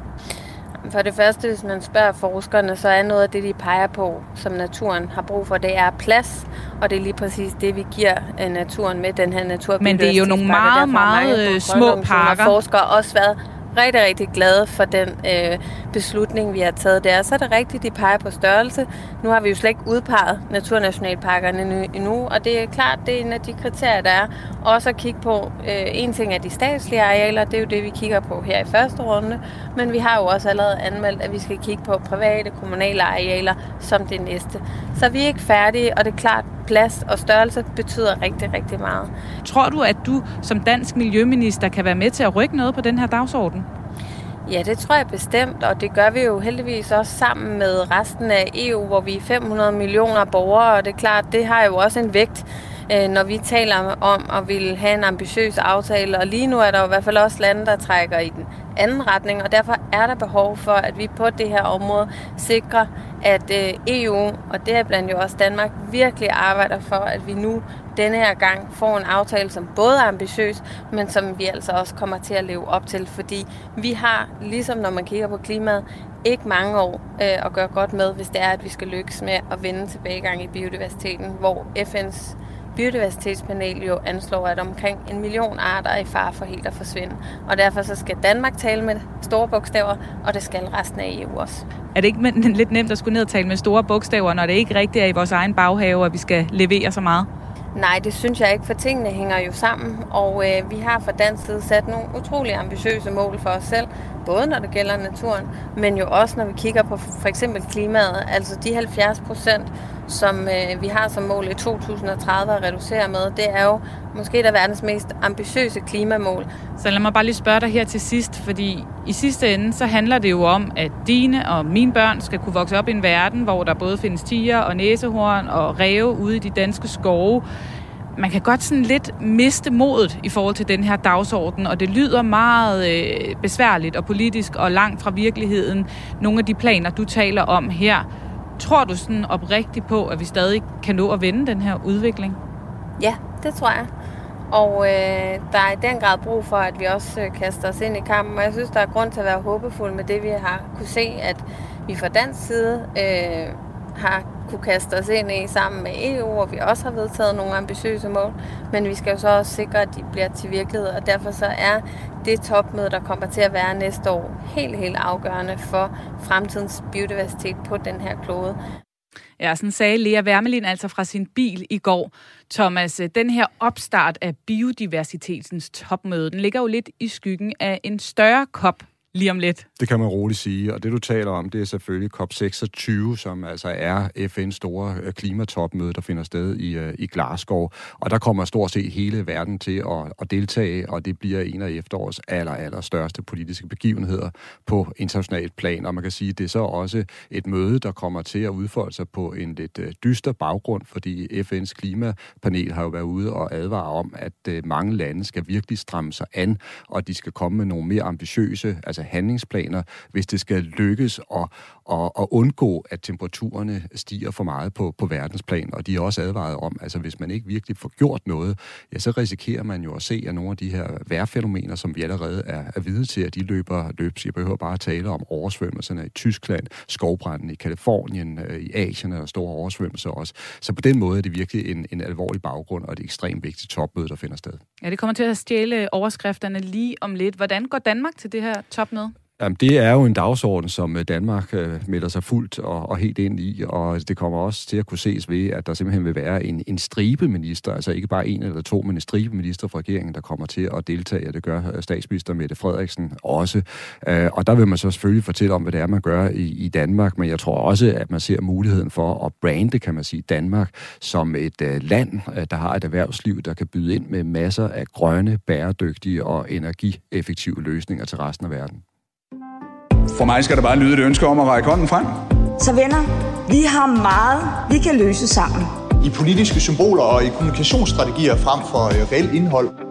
For det første, hvis man spørger forskerne, så er noget af det, de peger på, som naturen har brug for, det er plads. Og det er lige præcis det, vi giver øh, naturen med den her natur. Men det er jo nogle meget, meget øh, små parker. Forskere også været rigtig, rigtig glade for den øh, beslutning, vi har taget der. Så er det rigtigt, de peger på størrelse. Nu har vi jo slet ikke udpeget naturnationalparkerne endnu, og det er klart, det er en af de kriterier, der er. Også at kigge på, øh, en ting er de statslige arealer, det er jo det, vi kigger på her i første runde, men vi har jo også allerede anmeldt, at vi skal kigge på private, kommunale arealer som det næste. Så vi er ikke færdige, og det er klart, plads og størrelse betyder rigtig, rigtig meget. Tror du, at du som dansk miljøminister kan være med til at rykke noget på den her dagsorden? Ja, det tror jeg bestemt, og det gør vi jo heldigvis også sammen med resten af EU, hvor vi er 500 millioner borgere, og det er klart, det har jo også en vægt, øh, når vi taler om at ville have en ambitiøs aftale, og lige nu er der jo i hvert fald også lande, der trækker i den anden retning, og derfor er der behov for, at vi på det her område sikrer, at øh, EU, og det er blandt jo også Danmark, virkelig arbejder for, at vi nu denne her gang får en aftale, som både er ambitiøs, men som vi altså også kommer til at leve op til, fordi vi har, ligesom når man kigger på klimaet, ikke mange år øh, at gøre godt med, hvis det er, at vi skal lykkes med at vende tilbagegang i biodiversiteten, hvor FN's biodiversitetspanel jo anslår, at omkring en million arter er i fare for helt at forsvinde. Og derfor så skal Danmark tale med store bogstaver, og det skal resten af EU også. Er det ikke lidt nemt at skulle ned og tale med store bogstaver, når det ikke rigtigt er i vores egen baghave, at vi skal levere så meget? Nej, det synes jeg ikke, for tingene hænger jo sammen, og øh, vi har fra dansk side sat nogle utrolig ambitiøse mål for os selv, både når det gælder naturen, men jo også når vi kigger på for eksempel klimaet, altså de 70 procent, som øh, vi har som mål i 2030 at reducere med, det er jo måske der verdens mest ambitiøse klimamål. Så lad mig bare lige spørge dig her til sidst, fordi i sidste ende, så handler det jo om, at dine og mine børn skal kunne vokse op i en verden, hvor der både findes tiger og næsehorn og ræve ude i de danske skove. Man kan godt sådan lidt miste modet i forhold til den her dagsorden, og det lyder meget øh, besværligt og politisk og langt fra virkeligheden. Nogle af de planer, du taler om her, Tror du sådan oprigtigt på, at vi stadig kan nå at vende den her udvikling? Ja, det tror jeg. Og øh, der er i den grad brug for, at vi også øh, kaster os ind i kampen. Og jeg synes, der er grund til at være håbefuld med det, vi har kunne se, at vi fra dansk side øh, har kunne kaste os ind i sammen med EU, og vi også har vedtaget nogle ambitiøse mål, men vi skal jo så også sikre, at de bliver til virkelighed, og derfor så er det topmøde, der kommer til at være næste år, helt, helt afgørende for fremtidens biodiversitet på den her klode. Ja, sådan sagde Lea Wermelin altså fra sin bil i går. Thomas, den her opstart af biodiversitetens topmøde, den ligger jo lidt i skyggen af en større kop lige om lidt. Det kan man roligt sige, og det du taler om, det er selvfølgelig COP26, som altså er FN's store øh, klimatopmøde, der finder sted i, øh, i Glasgow. Og der kommer stort set hele verden til at, at deltage, og det bliver en af efterårets aller, aller største politiske begivenheder på internationalt plan. Og man kan sige, at det er så også et møde, der kommer til at udfolde sig på en lidt øh, dyster baggrund, fordi FN's klimapanel har jo været ude og advare om, at mange lande skal virkelig stramme sig an, og de skal komme med nogle mere ambitiøse, altså altså handlingsplaner, hvis det skal lykkes at, og, og undgå, at temperaturerne stiger for meget på, på verdensplan. Og de er også advaret om, altså hvis man ikke virkelig får gjort noget, ja, så risikerer man jo at se, at nogle af de her vejrfænomener, som vi allerede er, er vidne til, at de løber løbs. Jeg behøver bare at tale om oversvømmelserne i Tyskland, skovbranden i Kalifornien, øh, i Asien og store oversvømmelser også. Så på den måde er det virkelig en, en alvorlig baggrund og et ekstremt vigtigt topmøde, der finder sted. Ja, det kommer til at stjæle overskrifterne lige om lidt. Hvordan går Danmark til det her topmøde? Jamen, det er jo en dagsorden, som øh, Danmark øh, melder sig fuldt og, og helt ind i, og det kommer også til at kunne ses ved, at der simpelthen vil være en, en stribe minister, altså ikke bare en eller to, men en stribe minister fra regeringen, der kommer til at deltage, og det gør øh, statsminister Mette Frederiksen også. Øh, og der vil man så selvfølgelig fortælle om, hvad det er, man gør i, i Danmark, men jeg tror også, at man ser muligheden for at brande, kan man sige, Danmark som et øh, land, øh, der har et erhvervsliv, der kan byde ind med masser af grønne, bæredygtige og energieffektive løsninger til resten af verden. For mig skal der bare lyde et ønske om at række hånden frem. Så venner, vi har meget, vi kan løse sammen. I politiske symboler og i kommunikationsstrategier frem for øh, reelt indhold.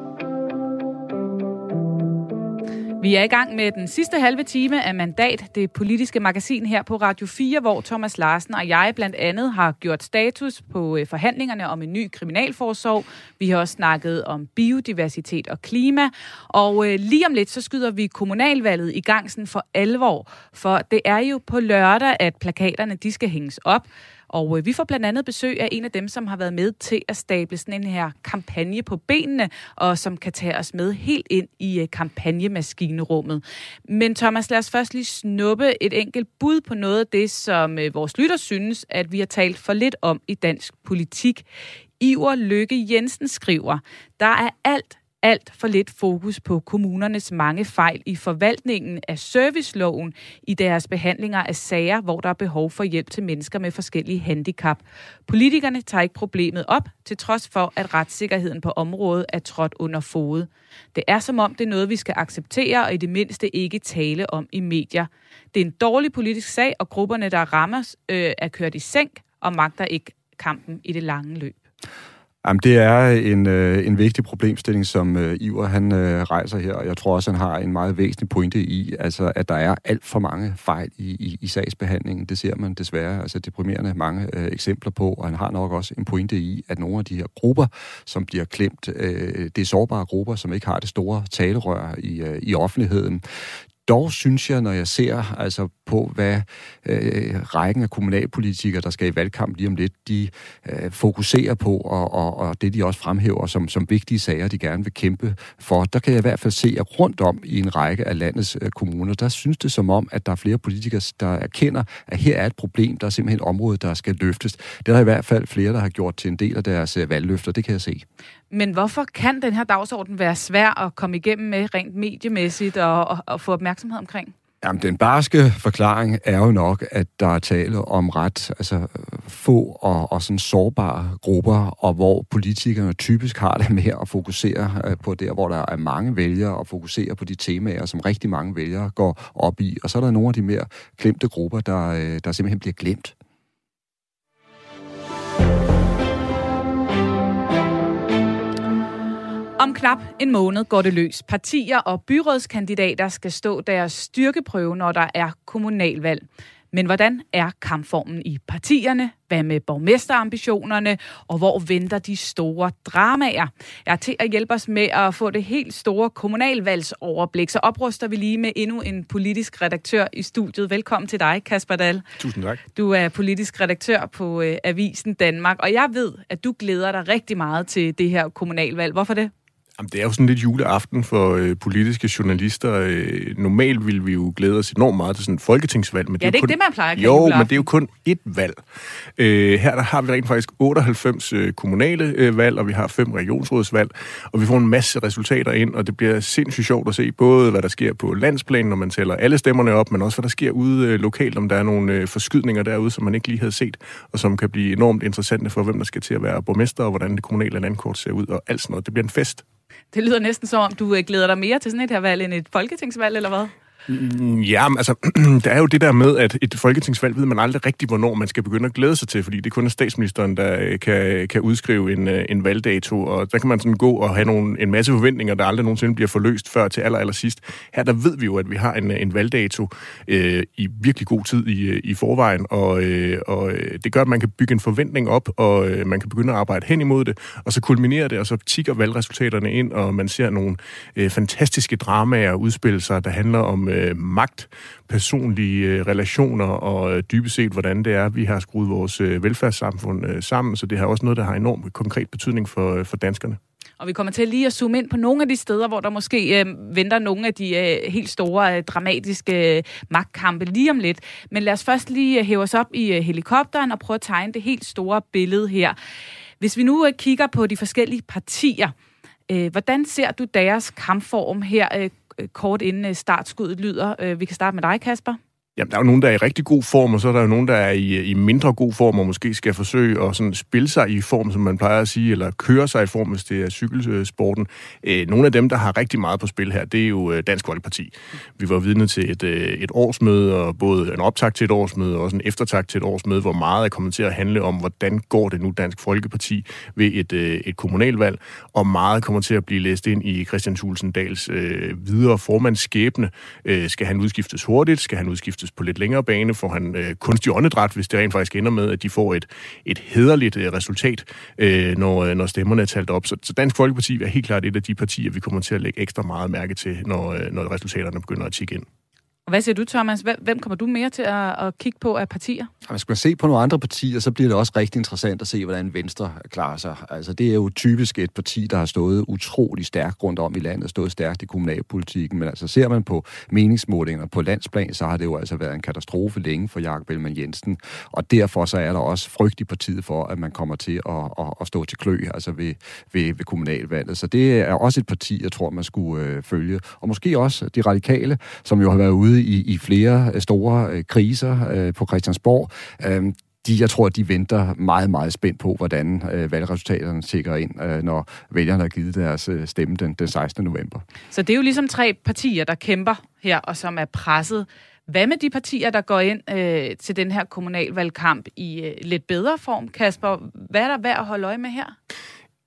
Vi er i gang med den sidste halve time af Mandat, det politiske magasin her på Radio 4, hvor Thomas Larsen og jeg blandt andet har gjort status på øh, forhandlingerne om en ny kriminalforsorg. Vi har også snakket om biodiversitet og klima. Og øh, lige om lidt, så skyder vi kommunalvalget i gang sådan for alvor. For det er jo på lørdag, at plakaterne de skal hænges op. Og øh, vi får blandt andet besøg af en af dem, som har været med til at stable sådan en her kampagne på benene, og som kan tage os med helt ind i øh, kampagnemaskinerummet. Men Thomas, lad os først lige snuppe et enkelt bud på noget af det, som øh, vores lytter synes, at vi har talt for lidt om i dansk politik. Iver Lykke Jensen skriver, der er alt alt for lidt fokus på kommunernes mange fejl i forvaltningen af serviceloven i deres behandlinger af sager, hvor der er behov for hjælp til mennesker med forskellige handicap. Politikerne tager ikke problemet op, til trods for, at retssikkerheden på området er trådt under fod. Det er som om, det er noget, vi skal acceptere og i det mindste ikke tale om i medier. Det er en dårlig politisk sag, og grupperne, der rammes, øh, er kørt i sænk og magter ikke kampen i det lange løb. Jamen, det er en, øh, en vigtig problemstilling, som øh, Iver han øh, rejser her, og jeg tror også, han har en meget væsentlig pointe i, altså, at der er alt for mange fejl i, i, i sagsbehandlingen. Det ser man desværre altså deprimerende mange øh, eksempler på, og han har nok også en pointe i, at nogle af de her grupper, som bliver klemt, øh, det er sårbare grupper, som ikke har det store talerør i, øh, i offentligheden, dog synes jeg, når jeg ser altså på, hvad øh, rækken af kommunalpolitikere, der skal i valgkamp lige om lidt, de øh, fokuserer på, og, og, og det de også fremhæver som, som vigtige sager, de gerne vil kæmpe for, der kan jeg i hvert fald se, at rundt om i en række af landets øh, kommuner, der synes det som om, at der er flere politikere, der erkender, at her er et problem, der er simpelthen et område, der skal løftes. Det er der i hvert fald flere, der har gjort til en del af deres øh, valgløfter, det kan jeg se. Men hvorfor kan den her dagsorden være svær at komme igennem med rent mediemæssigt og, og, og få opmærksomhed omkring? Jamen, den barske forklaring er jo nok, at der er tale om ret altså, få og, og sådan sårbare grupper, og hvor politikerne typisk har det med at fokusere øh, på der, hvor der er mange vælgere, og fokusere på de temaer, som rigtig mange vælgere går op i. Og så er der nogle af de mere glemte grupper, der, øh, der simpelthen bliver glemt. Om knap en måned går det løs. Partier og byrådskandidater skal stå deres styrkeprøve, når der er kommunalvalg. Men hvordan er kampformen i partierne? Hvad med borgmesterambitionerne? Og hvor venter de store dramaer? Jeg er til at hjælpe os med at få det helt store kommunalvalgsoverblik. Så opruster vi lige med endnu en politisk redaktør i studiet. Velkommen til dig, Kasper Dahl. Tusind tak. Du er politisk redaktør på øh, Avisen Danmark, og jeg ved, at du glæder dig rigtig meget til det her kommunalvalg. Hvorfor det? Jamen, det er jo sådan lidt juleaften for øh, politiske journalister. Øh, normalt ville vi jo glæde os enormt meget til sådan et folketingsvalg. Men ja, det er, det er kun... ikke det, man plejer at Jo, men det er jo kun ét valg. Øh, her der har vi rent faktisk 98 øh, kommunale øh, valg, og vi har fem regionsrådsvalg, og vi får en masse resultater ind, og det bliver sindssygt sjovt at se både, hvad der sker på landsplan, når man tæller alle stemmerne op, men også, hvad der sker ude øh, lokalt, om der er nogle øh, forskydninger derude, som man ikke lige havde set, og som kan blive enormt interessante for, hvem der skal til at være borgmester, og hvordan det kommunale landkort ser ud, og alt sådan noget. Det bliver en fest. Det lyder næsten som om, du øh, glæder dig mere til sådan et her valg end et folketingsvalg, eller hvad? Mm, ja, men altså, der er jo det der med, at et folketingsvalg ved man aldrig rigtigt, hvornår man skal begynde at glæde sig til, fordi det kun er statsministeren, der øh, kan, kan udskrive en, øh, en valgdato, og der kan man sådan gå og have nogle, en masse forventninger, der aldrig nogensinde bliver forløst før til aller, aller sidst. Her der ved vi jo, at vi har en, øh, en valgdato øh, i virkelig god tid i, i forvejen, og, øh, og det gør, at man kan bygge en forventning op, og øh, man kan begynde at arbejde hen imod det, og så kulminerer det, og så tigger valgresultaterne ind, og man ser nogle øh, fantastiske dramaer udspille sig, der handler om øh, magt, personlige øh, relationer og øh, dybest set, hvordan det er, vi har skruet vores øh, velfærdssamfund øh, sammen. Så det har også noget, der har enorm konkret betydning for, øh, for danskerne. Og vi kommer til lige at zoome ind på nogle af de steder, hvor der måske øh, venter nogle af de øh, helt store, øh, dramatiske øh, magtkampe lige om lidt. Men lad os først lige øh, hæve os op i øh, helikopteren og prøve at tegne det helt store billede her. Hvis vi nu øh, kigger på de forskellige partier, øh, hvordan ser du deres kampform her øh, kort inden øh, startskuddet lyder? Øh, vi kan starte med dig, Kasper. Jamen, der er jo nogen, der er i rigtig god form, og så er der jo nogen, der er i, i mindre god form, og måske skal forsøge at sådan spille sig i form, som man plejer at sige, eller køre sig i form, hvis det er cykelsporten. Øh, nogle af dem, der har rigtig meget på spil her, det er jo øh, Dansk Folkeparti. Vi var vidne til et, øh, et årsmøde, og både en optakt til et årsmøde, og også en eftertag til et årsmøde, hvor meget er kommet til at handle om, hvordan går det nu Dansk Folkeparti ved et, øh, et kommunalvalg, og meget kommer til at blive læst ind i Christian Thulsen øh, videre formandsskæbne. Øh, skal han udskiftes hurtigt? Skal han udskiftes på lidt længere bane? Får han øh, kunstig åndedræt, hvis det rent faktisk ender med, at de får et, et hederligt øh, resultat, øh, når, øh, når stemmerne er talt op? Så, så Dansk Folkeparti er helt klart et af de partier, vi kommer til at lægge ekstra meget mærke til, når, øh, når resultaterne begynder at tikke ind. Og hvad siger du, Thomas? Hvem kommer du mere til at, at kigge på af partier? Hvis man se på nogle andre partier, så bliver det også rigtig interessant at se, hvordan Venstre klarer sig. Altså, det er jo typisk et parti, der har stået utrolig stærkt rundt om i landet, stået stærkt i kommunalpolitikken, men altså ser man på meningsmålinger på landsplan, så har det jo altså været en katastrofe længe for Jakob Ellemann Jensen, og derfor så er der også frygt i partiet for, at man kommer til at, at, at stå til klø altså ved, ved, ved kommunalvalget. Så det er også et parti, jeg tror, man skulle øh, følge. Og måske også de radikale, som jo har været ude i, i flere øh, store øh, kriser øh, på Christiansborg. Øh, de, jeg tror, de venter meget, meget spændt på, hvordan øh, valgresultaterne tjekker ind, øh, når vælgerne har givet deres øh, stemme den, den 16. november. Så det er jo ligesom tre partier, der kæmper her, og som er presset. Hvad med de partier, der går ind øh, til den her kommunalvalgkamp i øh, lidt bedre form, Kasper? Hvad er der værd at holde øje med her?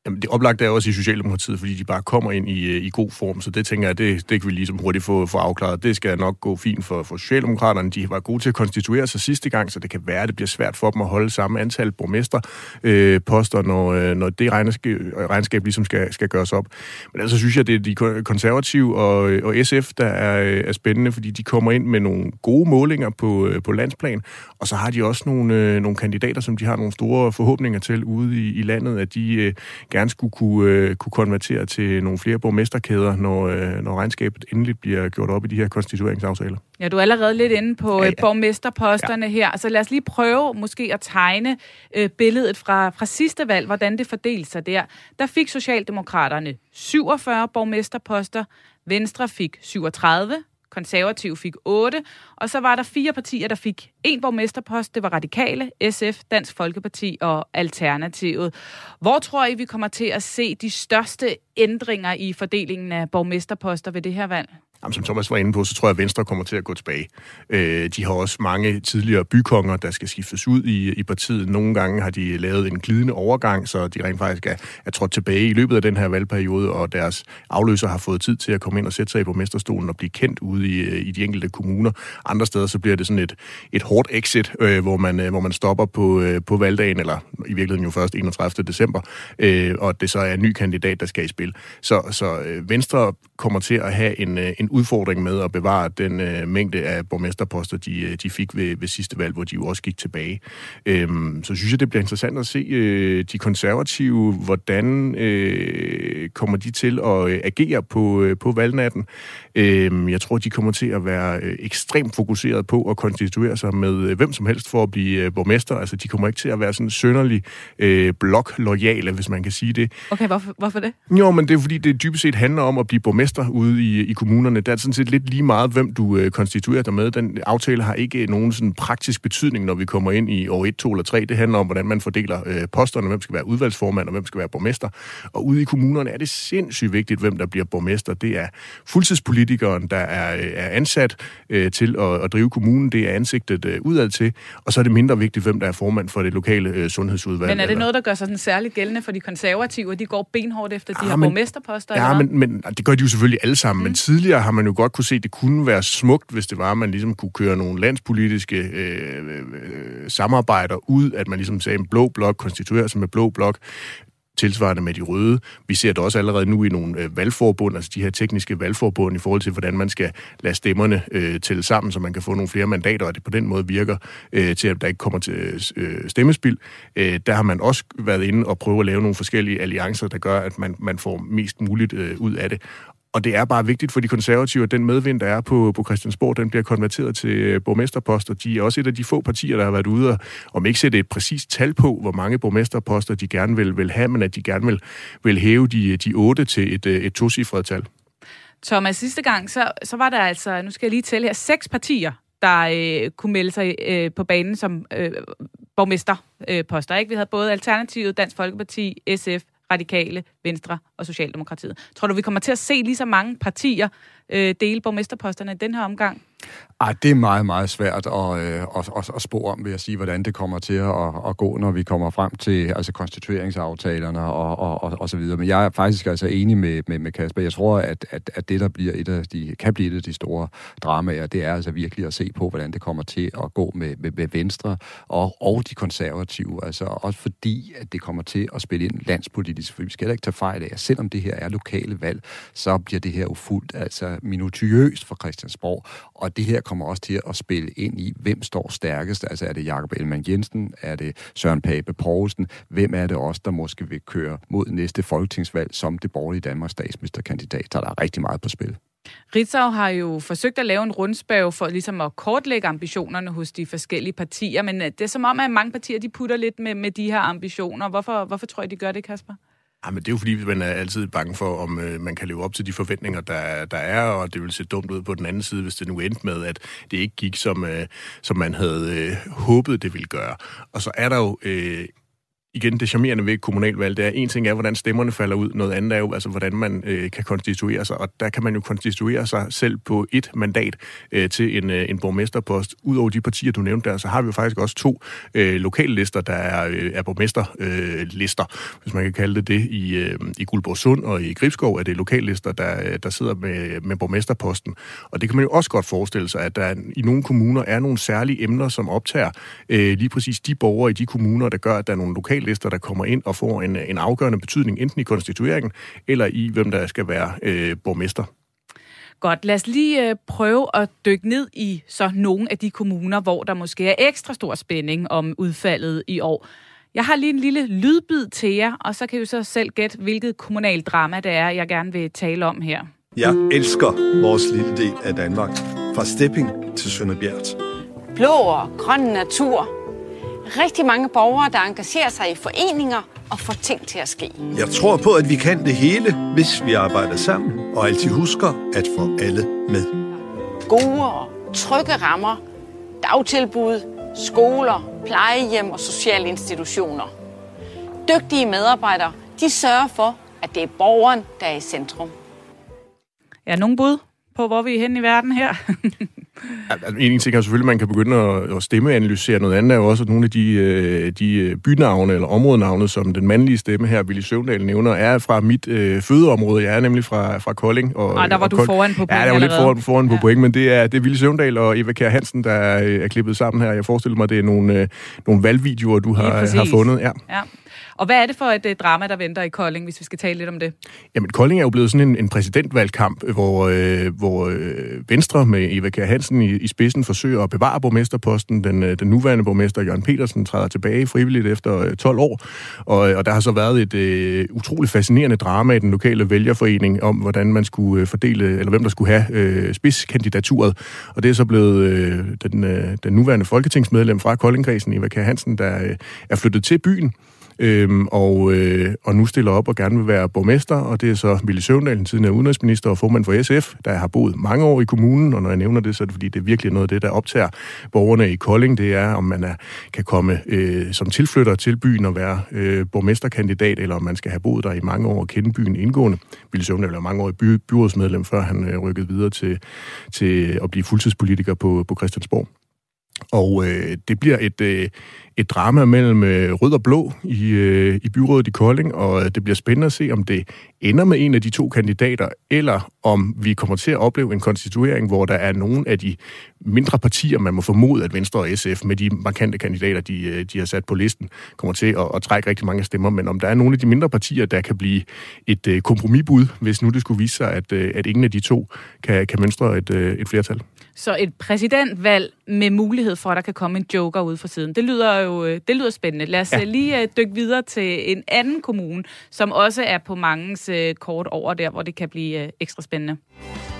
Jamen, det oplagte er også i Socialdemokratiet, fordi de bare kommer ind i, øh, i god form, så det tænker jeg, det, det kan vi ligesom hurtigt få, få afklaret. Det skal nok gå fint for, for Socialdemokraterne. De var gode til at konstituere sig sidste gang, så det kan være, at det bliver svært for dem at holde samme antal borgmesterposter, øh, poster, når, øh, når det regnskab, øh, regnskab ligesom skal, skal gøres op. Men altså synes jeg, det er de konservative og, og SF, der er, er spændende, fordi de kommer ind med nogle gode målinger på, på landsplan, og så har de også nogle, øh, nogle kandidater, som de har nogle store forhåbninger til ude i, i landet, at de øh, gerne skulle kunne, øh, kunne konvertere til nogle flere borgmesterkæder, når, øh, når regnskabet endelig bliver gjort op i de her konstitueringsaftaler. Ja, du er allerede lidt inde på ja, ja. borgmesterposterne ja. her. Så lad os lige prøve måske at tegne øh, billedet fra, fra sidste valg, hvordan det fordelte sig der. Der fik Socialdemokraterne 47 borgmesterposter, Venstre fik 37, Konservativ fik 8, og så var der fire partier, der fik en borgmesterpost. Det var Radikale, SF, Dansk Folkeparti og Alternativet. Hvor tror I, vi kommer til at se de største ændringer i fordelingen af borgmesterposter ved det her valg? Jamen, som Thomas var inde på, så tror jeg, at Venstre kommer til at gå tilbage. Øh, de har også mange tidligere bykonger, der skal skiftes ud i, i partiet. Nogle gange har de lavet en glidende overgang, så de rent faktisk er, er trådt tilbage i løbet af den her valgperiode, og deres afløser har fået tid til at komme ind og sætte sig på mesterstolen og blive kendt ude i, øh, i de enkelte kommuner. Andre steder så bliver det sådan et, et hårdt exit, øh, hvor, man, øh, hvor man stopper på, øh, på valgdagen, eller i virkeligheden jo først 31. december, øh, og det så er en ny kandidat, der skal i spil. Så, så øh, Venstre kommer til at have en, øh, en udfordring med at bevare den øh, mængde af borgmesterposter, de, øh, de fik ved, ved sidste valg, hvor de jo også gik tilbage. Øhm, så synes jeg, det bliver interessant at se øh, de konservative, hvordan øh, kommer de til at øh, agere på, øh, på valgnatten. Øhm, jeg tror, de kommer til at være øh, ekstremt fokuseret på at konstituere sig med øh, hvem som helst for at blive øh, borgmester. Altså, de kommer ikke til at være sådan sønderlig øh, blok-lojale, hvis man kan sige det. Okay, hvorfor, hvorfor det? Jo, men det er fordi, det dybest set handler om at blive borgmester ude i, i kommunerne. der er sådan set lidt lige meget, hvem du øh, konstituerer dig med. Den aftale har ikke nogen sådan praktisk betydning, når vi kommer ind i år 1, 2 eller 3. Det handler om, hvordan man fordeler øh, posterne, hvem skal være udvalgsformand og hvem skal være borgmester. Og ude i kommunerne er det sindssygt vigtigt, hvem der bliver borgmester. Det er fuldtidspolitikeren, der er, øh, er ansat øh, til at, at drive kommunen. Det er ansigtet øh, udad til. Og så er det mindre vigtigt, hvem der er formand for det lokale øh, sundhedsudvalg. Men er det eller- noget, der gør sig sådan særligt gældende for de konservative? De går benhårdt efter de Ja, her men- borgmesterposter? Ja, men, men det gør de jo selvfølgelig alle sammen. Mm. Men tidligere har man jo godt kunne se, at det kunne være smukt, hvis det var, at man ligesom kunne køre nogle landspolitiske øh, øh, samarbejder ud, at man ligesom sagde, en blå blok konstituerer sig med blå blok, tilsvarende med de røde. Vi ser det også allerede nu i nogle øh, valgforbund, altså de her tekniske valgforbund, i forhold til, hvordan man skal lade stemmerne øh, tælle sammen, så man kan få nogle flere mandater, og det på den måde virker øh, til, at der ikke kommer til øh, stemmespil. Øh, der har man også været inde og prøve at lave nogle forskellige alliancer, der gør, at man, man får mest muligt øh, ud af det. Og det er bare vigtigt for de konservative, at den medvind, der er på, på Christiansborg, den bliver konverteret til øh, borgmesterposter. De er også et af de få partier, der har været ude og, om ikke sætte et præcist tal på, hvor mange borgmesterposter de gerne vil, vil have, men at de gerne vil, vil hæve de, de otte til et, øh, et tocifret tal. Thomas, sidste gang, så, så var der altså, nu skal jeg lige tælle her, seks partier, der øh, kunne melde sig øh, på banen som øh, borgmesterposter. Ikke? Vi havde både Alternativet, Dansk Folkeparti, SF, Radikale, Venstre og Socialdemokratiet. Tror du, vi kommer til at se lige så mange partier øh, dele borgmesterposterne i den her omgang? Ej, det er meget, meget svært at, øh, at, at, at spå om, vil jeg sige, hvordan det kommer til at, at gå, når vi kommer frem til altså konstitueringsaftalerne og, og, og, og så videre. Men jeg er faktisk altså enig med, med, med Kasper. Jeg tror, at, at, at det, der bliver et af de, kan blive et af de store dramaer, det er altså virkelig at se på, hvordan det kommer til at gå med, med, med Venstre og, og de konservative. Altså også fordi, at det kommer til at spille ind landspolitisk. For vi skal heller ikke tage fejl af, at selvom det her er lokale valg, så bliver det her jo fuldt altså minutiøst for Christiansborg. Og det her kommer også til at spille ind i, hvem står stærkest. Altså er det Jakob Elman Jensen? Er det Søren Pape Poulsen? Hvem er det også, der måske vil køre mod næste folketingsvalg som det borgerlige Danmarks statsministerkandidat? Der er rigtig meget på spil. Ritzau har jo forsøgt at lave en rundspørg for ligesom at kortlægge ambitionerne hos de forskellige partier, men øh, det er som om, at mange partier de putter lidt med, med de her ambitioner. Hvorfor, hvorfor tror I, de gør det, Kasper? Ja, men det er jo fordi, man er altid bange for, om øh, man kan leve op til de forventninger, der, der er, og det vil se dumt ud på den anden side, hvis det nu endte med, at det ikke gik, som, øh, som man havde øh, håbet, det ville gøre. Og så er der jo... Øh, igen, det charmerende ved kommunalvalg, det er, en ting er, hvordan stemmerne falder ud, noget andet er jo, altså, hvordan man øh, kan konstituere sig, og der kan man jo konstituere sig selv på et mandat øh, til en, øh, en borgmesterpost. Udover de partier, du nævnte der, så har vi jo faktisk også to øh, lokale lister, der er, øh, er borgmesterlister, øh, lister, hvis man kan kalde det det, i, øh, i Guldborgsund og i Gribskov er det lokallister, der, øh, der sidder med, med borgmesterposten. Og det kan man jo også godt forestille sig, at der i nogle kommuner er nogle særlige emner, som optager øh, lige præcis de borgere i de kommuner, der gør, at der er nogle lokale lokallister, der kommer ind og får en, en afgørende betydning, enten i konstitueringen eller i, hvem der skal være øh, borgmester. Godt, lad os lige øh, prøve at dykke ned i så nogle af de kommuner, hvor der måske er ekstra stor spænding om udfaldet i år. Jeg har lige en lille lydbid til jer, og så kan I så selv gætte, hvilket kommunalt drama det er, jeg gerne vil tale om her. Jeg elsker vores lille del af Danmark. Fra Stepping til Sønderbjerg. Blå og grøn natur. Rigtig mange borgere, der engagerer sig i foreninger og får ting til at ske. Jeg tror på, at vi kan det hele, hvis vi arbejder sammen og altid husker at få alle med. Gode og trygge rammer, dagtilbud, skoler, plejehjem og sociale institutioner. Dygtige medarbejdere, de sørger for, at det er borgeren, der er i centrum. Ja, nogen bud på, hvor vi er henne i verden her? En ting er selvfølgelig, at man kan begynde at, at stemmeanalysere. Noget andet er jo også, at nogle af de, øh, de bynavne eller områdenavne, som den mandlige stemme her, Willy Søvndal nævner, er fra mit øh, fødeområde. Jeg er nemlig fra, fra Kolding. Og, Ej, der var og du Kold... foran på point Ja, der var lidt foran, foran på point, men det er, det er Willy Søvndal og Eva Kjær Hansen, der er, er klippet sammen her. Jeg forestiller mig, det er nogle, øh, nogle valgvideoer, du har, har fundet. Ja. ja. Og hvad er det for et uh, drama, der venter i Kolding, hvis vi skal tale lidt om det? Jamen, Kolding er jo blevet sådan en, en præsidentvalgkamp, øh, hvor, øh, hvor øh, Venstre med Eva Kjær Hansen i, i spidsen forsøger at bevare borgmesterposten. Den, øh, den nuværende borgmester, Jørgen Petersen, træder tilbage frivilligt efter øh, 12 år. Og, øh, og der har så været et øh, utroligt fascinerende drama i den lokale vælgerforening om, hvordan man skulle øh, fordele, eller hvem der skulle have øh, spidskandidaturet. Og det er så blevet øh, den, øh, den nuværende folketingsmedlem fra Koldingkredsen, Eva Kjær Hansen, der øh, er flyttet til byen øhm, og, øh, og nu stiller op og gerne vil være borgmester, og det er så Ville Søvndal, den tidligere udenrigsminister og formand for SF, der har boet mange år i kommunen, og når jeg nævner det, så er det fordi, det er virkelig noget af det, der optager borgerne i Kolding, det er, om man er, kan komme øh, som tilflytter til byen og være øh, borgmesterkandidat, eller om man skal have boet der i mange år og kende byen indgående. Ville Søvndal var mange år i by, byrådsmedlem, før han øh, rykkede videre til, til at blive fuldtidspolitiker på, på Christiansborg. Og øh, det bliver et, øh, et drama mellem øh, rød og blå i, øh, i byrådet i Kolding, og øh, det bliver spændende at se, om det ender med en af de to kandidater, eller om vi kommer til at opleve en konstituering, hvor der er nogle af de mindre partier, man må formode, at Venstre og SF med de markante kandidater, de, øh, de har sat på listen, kommer til at, at trække rigtig mange stemmer, men om der er nogle af de mindre partier, der kan blive et øh, kompromisbud, hvis nu det skulle vise sig, at, øh, at ingen af de to kan, kan mønstre et, øh, et flertal. Så et præsidentvalg med mulighed for, at der kan komme en joker ud fra siden. Det lyder jo øh, det lyder spændende. Lad os ja. Øh, lige dykke videre til en anden kommune, som også er på mangens kort over der, hvor det kan blive ekstra spændende.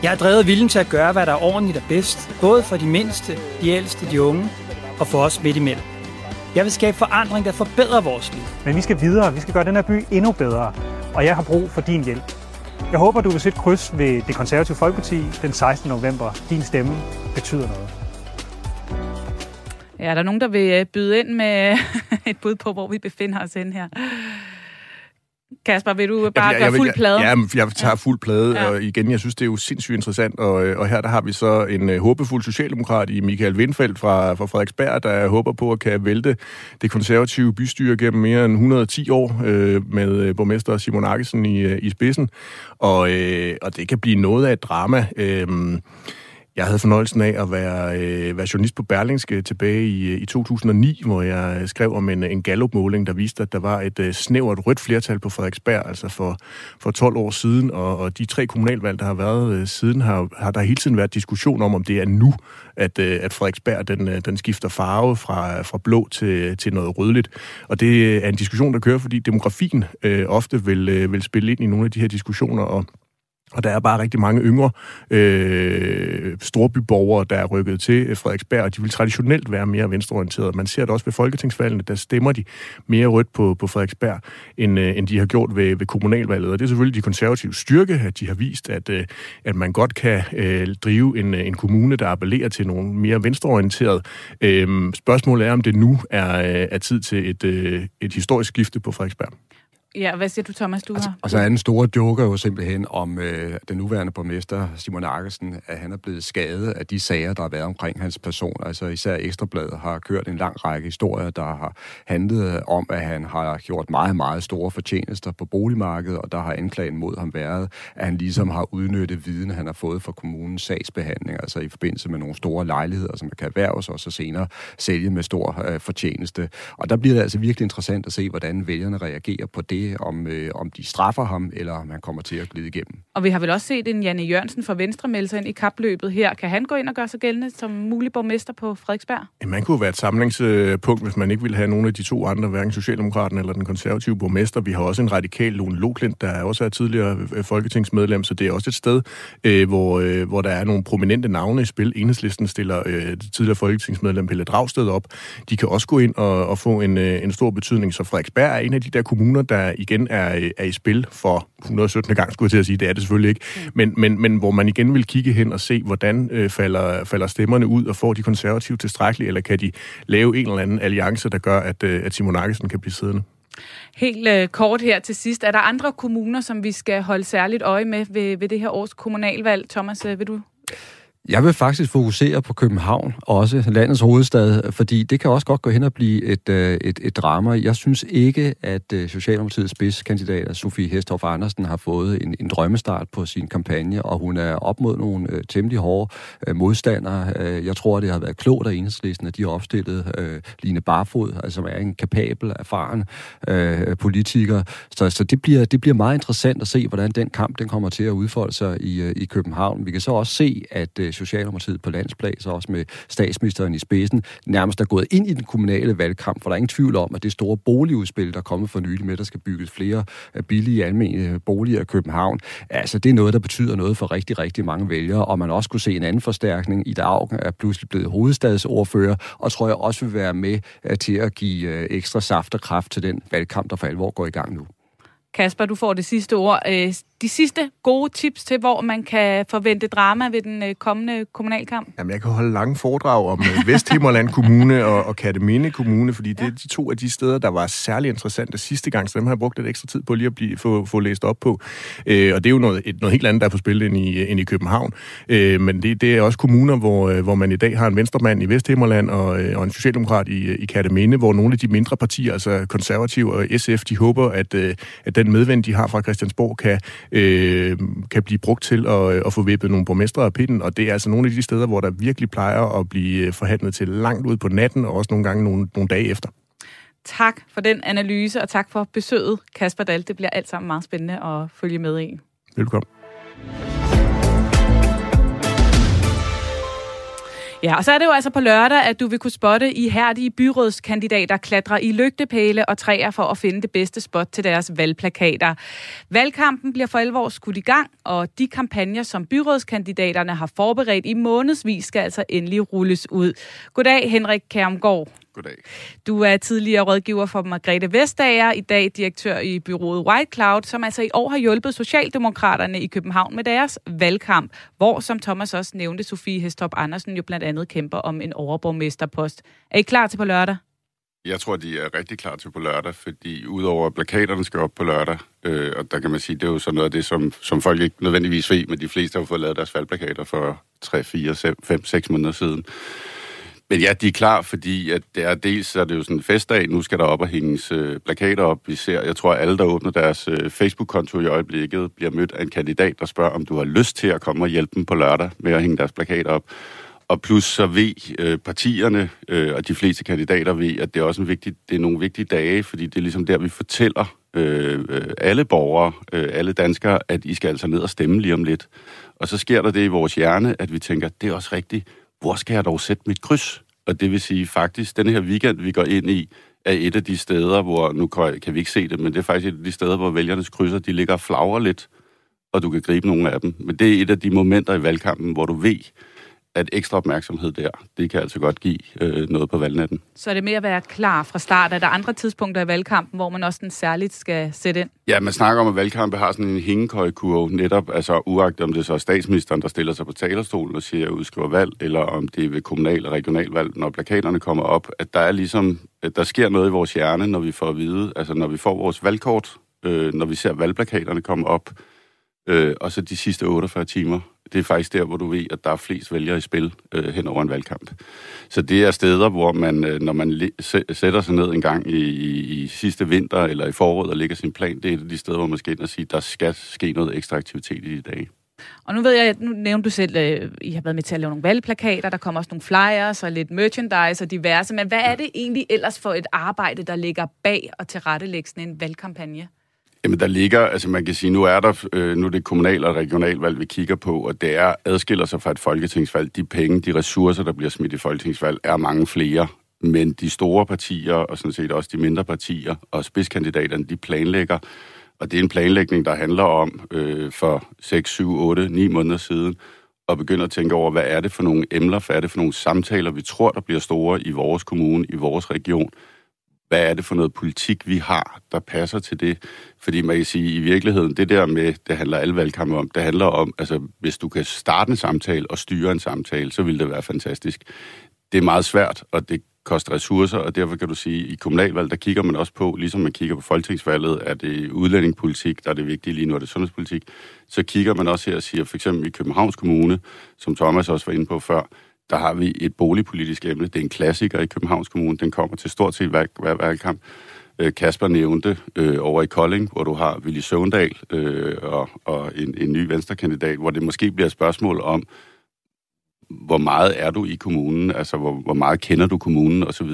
Jeg har drevet viljen til at gøre, hvad der er ordentligt og bedst, både for de mindste, de ældste, de unge og for os midt imellem. Jeg vil skabe forandring, der forbedrer vores liv. Men vi skal videre. Vi skal gøre den her by endnu bedre. Og jeg har brug for din hjælp. Jeg håber, du vil sætte kryds ved det konservative Folkeparti den 16. november. Din stemme betyder noget. Ja, er der nogen, der vil øh, byde ind med øh, et bud på, hvor vi befinder os hen her? Kasper, vil du bare jeg, gøre fuld plade? Ja, jeg tager fuld plade, ja. og igen, jeg synes, det er jo sindssygt interessant, og, og her der har vi så en uh, håbefuld socialdemokrat i Michael Windfeldt fra, fra Frederiksberg, der håber på at kan vælte det konservative bystyre gennem mere end 110 år uh, med uh, borgmester Simon Akkesen i, i spidsen, og, uh, og det kan blive noget af et drama. Uh, jeg havde fornøjelsen af at være, øh, være journalist på Berlingske tilbage i, øh, i 2009, hvor jeg øh, skrev om en, en Gallup-måling, der viste, at der var et øh, snævert rødt flertal på Frederiksberg, altså for, for 12 år siden, og, og de tre kommunalvalg, der har været øh, siden, har, har der hele tiden været diskussion om, om det er nu, at, øh, at Frederiksberg den, øh, den skifter farve fra, fra blå til, til noget rødligt. Og det øh, er en diskussion, der kører, fordi demografien øh, ofte vil, øh, vil spille ind i nogle af de her diskussioner, og og der er bare rigtig mange yngre øh, storbyborgere, der er rykket til Frederiksberg, og de vil traditionelt være mere venstreorienterede. Man ser det også ved folketingsvalgene, der stemmer de mere rødt på, på Frederiksberg, end, øh, end de har gjort ved, ved kommunalvalget. Og det er selvfølgelig de konservative styrke, at de har vist, at, øh, at man godt kan øh, drive en, øh, en kommune, der appellerer til nogle mere venstreorienterede. Øh, spørgsmålet er, om det nu er, øh, er tid til et, øh, et historisk skifte på Frederiksberg. Ja, hvad siger du, Thomas, du altså, har? Altså, er den store joker jo simpelthen om øh, den nuværende borgmester, Simon Akkersen, at han er blevet skadet af de sager, der har været omkring hans person. Altså, især Ekstrabladet har kørt en lang række historier, der har handlet om, at han har gjort meget, meget store fortjenester på boligmarkedet, og der har anklagen mod ham været, at han ligesom har udnyttet viden, han har fået fra kommunens sagsbehandling, altså i forbindelse med nogle store lejligheder, som kan erhverves, og så senere sælge med stor øh, fortjeneste. Og der bliver det altså virkelig interessant at se, hvordan vælgerne reagerer på det, om, øh, om de straffer ham, eller om han kommer til at glide igennem. Og vi har vel også set en Janne Jørgensen fra Venstre melde sig ind i kapløbet her. Kan han gå ind og gøre sig gældende som mulig borgmester på Frederiksberg? Ja, man kunne være et samlingspunkt, hvis man ikke ville have nogen af de to andre, hverken Socialdemokraten eller den konservative borgmester. Vi har også en radikal Lone Loklint, der også er tidligere øh, folketingsmedlem, så det er også et sted, øh, hvor, øh, hvor der er nogle prominente navne i spil. Enhedslisten stiller øh, tidligere folketingsmedlem Pelle Dragsted op. De kan også gå ind og, og få en, øh, en stor betydning, så Frederiksberg er en af de der kommuner, der igen er, er i spil for 117. gang, skulle jeg til at sige. Det er det selvfølgelig ikke. Mm. Men, men, men hvor man igen vil kigge hen og se, hvordan øh, falder, falder stemmerne ud, og får de konservative tilstrækkeligt, eller kan de lave en eller anden alliance, der gør, at, øh, at Simon Akkesen kan blive siddende? Helt øh, kort her til sidst. Er der andre kommuner, som vi skal holde særligt øje med ved, ved det her års kommunalvalg? Thomas, øh, vil du jeg vil faktisk fokusere på København, også landets hovedstad, fordi det kan også godt gå hen og blive et, øh, et, et drama. Jeg synes ikke, at øh, Socialdemokratiets spidskandidat, Sofie Hestorff Andersen, har fået en, en drømmestart på sin kampagne, og hun er op mod nogle øh, temmelig hårde øh, modstandere. Øh, jeg tror, det har været klogt af enhedslisten, at de har opstillet øh, Line Barfod, altså, som er en kapabel, erfaren øh, politiker. Så, så det, bliver, det bliver meget interessant at se, hvordan den kamp den kommer til at udfolde sig i, øh, i København. Vi kan så også se, at øh, med Socialdemokratiet på landsplan, så også med statsministeren i spidsen, nærmest er gået ind i den kommunale valgkamp, for der er ingen tvivl om, at det store boligudspil, der er kommet for nylig med, der skal bygges flere øh, billige almindelige øh, boliger i København, altså det er noget, der betyder noget for rigtig, rigtig mange vælgere, og man også kunne se en anden forstærkning. i Augen er pludselig blevet hovedstadsordfører, og tror jeg også vil være med øh, til at give ekstra saft og kraft til den valgkamp, der for alvor går i gang nu. Kasper, du får det sidste ord. Øh, de sidste gode tips til, hvor man kan forvente drama ved den øh, kommende kommunalkamp? Jamen, jeg kan holde lange foredrag om øh, Vesthimmerland Kommune og, og Kataminde Kommune, fordi det er de to af de steder, der var særlig interessante sidste gang, så dem har jeg brugt lidt ekstra tid på lige at blive, få, få læst op på. Øh, og det er jo noget, et, noget helt andet, der er på spil end i, end i København. Øh, men det, det er også kommuner, hvor, hvor man i dag har en venstremand i Vesthimmerland og, og en socialdemokrat i, i Kataminde, hvor nogle af de mindre partier, altså konservative og SF, de håber, at, at den medvind, de har fra Christiansborg, kan øh, kan blive brugt til at, øh, at få vippet nogle borgmestre af pitten, og det er altså nogle af de steder, hvor der virkelig plejer at blive øh, forhandlet til langt ud på natten, og også nogle gange nogle, nogle dage efter. Tak for den analyse, og tak for besøget, Kasper Dahl. Det bliver alt sammen meget spændende at følge med i. Velkommen. Ja, og så er det jo altså på lørdag, at du vil kunne spotte i hærdige byrådskandidater klatre i lygtepæle og træer for at finde det bedste spot til deres valgplakater. Valgkampen bliver for alvor skudt i gang, og de kampagner, som byrådskandidaterne har forberedt i månedsvis, skal altså endelig rulles ud. Goddag, Henrik Kærmgaard. Goddag. Du er tidligere rådgiver for Margrethe Vestager, i dag direktør i byrådet White Cloud, som altså i år har hjulpet Socialdemokraterne i København med deres valgkamp, hvor, som Thomas også nævnte, Sofie Hestrop Andersen jo blandt andet kæmper om en overborgmesterpost. Er I klar til på lørdag? Jeg tror, de er rigtig klar til på lørdag, fordi udover at plakaterne skal op på lørdag, øh, og der kan man sige, det er jo sådan noget af det, som, som folk ikke nødvendigvis ved, men de fleste har fået lavet deres valgplakater for 3, 4, 5, 6 måneder siden. Men ja, de er klar, fordi at det er dels er det jo sådan en festdag, nu skal der op og hænges øh, plakater op. Vi ser, jeg tror, at alle, der åbner deres øh, Facebook-konto i øjeblikket, bliver mødt af en kandidat, der spørger, om du har lyst til at komme og hjælpe dem på lørdag med at hænge deres plakater op. Og plus så ved øh, partierne øh, og de fleste kandidater ved, at det er også en vigtig, det er nogle vigtige dage, fordi det er ligesom der, vi fortæller øh, øh alle borgere, øh, alle danskere, at I skal altså ned og stemme lige om lidt. Og så sker der det i vores hjerne, at vi tænker, det er også rigtigt, hvor skal jeg dog sætte mit kryds? Og det vil sige faktisk, den her weekend, vi går ind i, er et af de steder, hvor, nu kan vi ikke se det, men det er faktisk et af de steder, hvor vælgernes krydser, de ligger og flagrer lidt, og du kan gribe nogle af dem. Men det er et af de momenter i valgkampen, hvor du ved, at ekstra opmærksomhed der, det kan altså godt give øh, noget på valgnatten. Så er det med at være klar fra start? Er der andre tidspunkter i valgkampen, hvor man også den særligt skal sætte ind? Ja, man snakker om, at valgkampe har sådan en hængekøjkurve netop, altså uagtet om det så er statsministeren, der stiller sig på talerstolen og siger, at udskriver valg, eller om det er ved kommunal- og regionalvalg, når plakaterne kommer op, at der er ligesom, at der sker noget i vores hjerne, når vi får at vide, altså når vi får vores valgkort, øh, når vi ser valgplakaterne komme op, øh, og så de sidste 48 timer, det er faktisk der, hvor du ved, at der er flest vælgere i spil øh, hen over en valgkamp. Så det er steder, hvor man, øh, når man sætter sig ned en gang i, i, i sidste vinter eller i foråret og lægger sin plan, det er et af de steder, hvor man skal ind og sige, at der skal ske noget ekstra aktivitet i de dage. Og nu ved jeg, nu nævnte du selv, at øh, I har været med til at lave nogle valgplakater, der kommer også nogle flyers og lidt merchandise og diverse, men hvad er det egentlig ellers for et arbejde, der ligger bag og tilrettelægge sådan en valgkampagne? Jamen, der ligger, altså man kan sige, nu er der, øh, nu er det kommunal- og regionalvalg, vi kigger på, og det er, adskiller sig fra et folketingsvalg. De penge, de ressourcer, der bliver smidt i folketingsvalg, er mange flere. Men de store partier, og sådan set også de mindre partier, og spidskandidaterne, de planlægger, og det er en planlægning, der handler om øh, for 6, 7, 8, 9 måneder siden, og begynder at tænke over, hvad er det for nogle emner, hvad er det for nogle samtaler, vi tror, der bliver store i vores kommune, i vores region, hvad er det for noget politik, vi har, der passer til det? Fordi man kan sige, i virkeligheden, det der med, det handler alle valgkampe om, det handler om, altså hvis du kan starte en samtale og styre en samtale, så vil det være fantastisk. Det er meget svært, og det koster ressourcer, og derfor kan du sige, at i kommunalvalg, der kigger man også på, ligesom man kigger på folketingsvalget, er det udlændingepolitik, der er det vigtige lige nu, er det sundhedspolitik, så kigger man også her og siger, for eksempel i Københavns Kommune, som Thomas også var inde på før, der har vi et boligpolitisk emne. Det er en klassiker i Københavns Kommune. Den kommer til stort set hver, hver valgkamp. Øh, Kasper nævnte øh, over i Kolding, hvor du har Willy Søvndal øh, og, og en, en ny venstrekandidat, hvor det måske bliver et spørgsmål om, hvor meget er du i kommunen, altså hvor, hvor meget kender du kommunen osv.,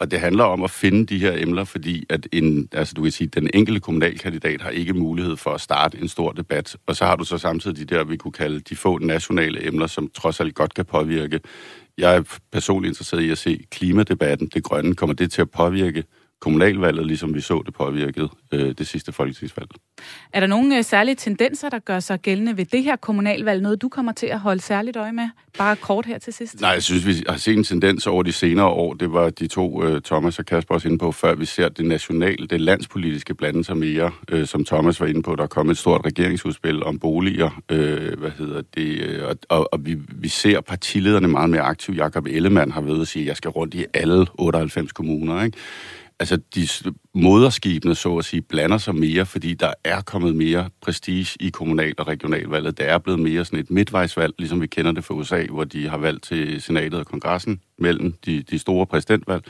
og det handler om at finde de her emner, fordi at en, altså du kan sige, den enkelte kommunalkandidat har ikke mulighed for at starte en stor debat. Og så har du så samtidig de der, vi kunne kalde de få nationale emner, som trods alt godt kan påvirke. Jeg er personligt interesseret i at se klimadebatten, det grønne, kommer det til at påvirke kommunalvalget, ligesom vi så det påvirket øh, det sidste folketingsvalg. Er der nogle øh, særlige tendenser, der gør sig gældende ved det her kommunalvalg? Noget, du kommer til at holde særligt øje med? Bare kort her til sidst. Nej, jeg synes, vi har set en tendens over de senere år. Det var de to, øh, Thomas og Kasper, også inde på, før vi ser det nationale, det landspolitiske blande sig mere, øh, som Thomas var inde på. Der kom et stort regeringsudspil om boliger, øh, hvad hedder det, øh, og, og, og vi, vi ser partilederne meget mere aktive. Jakob Ellemann har ved at sige, at jeg skal rundt i alle 98 kommuner, ikke? Altså de moderskibene, så at sige, blander sig mere, fordi der er kommet mere prestige i kommunal- og regionalvalget. Det er blevet mere sådan et midtvejsvalg, ligesom vi kender det fra USA, hvor de har valgt til senatet og kongressen mellem de, de store præsidentvalg.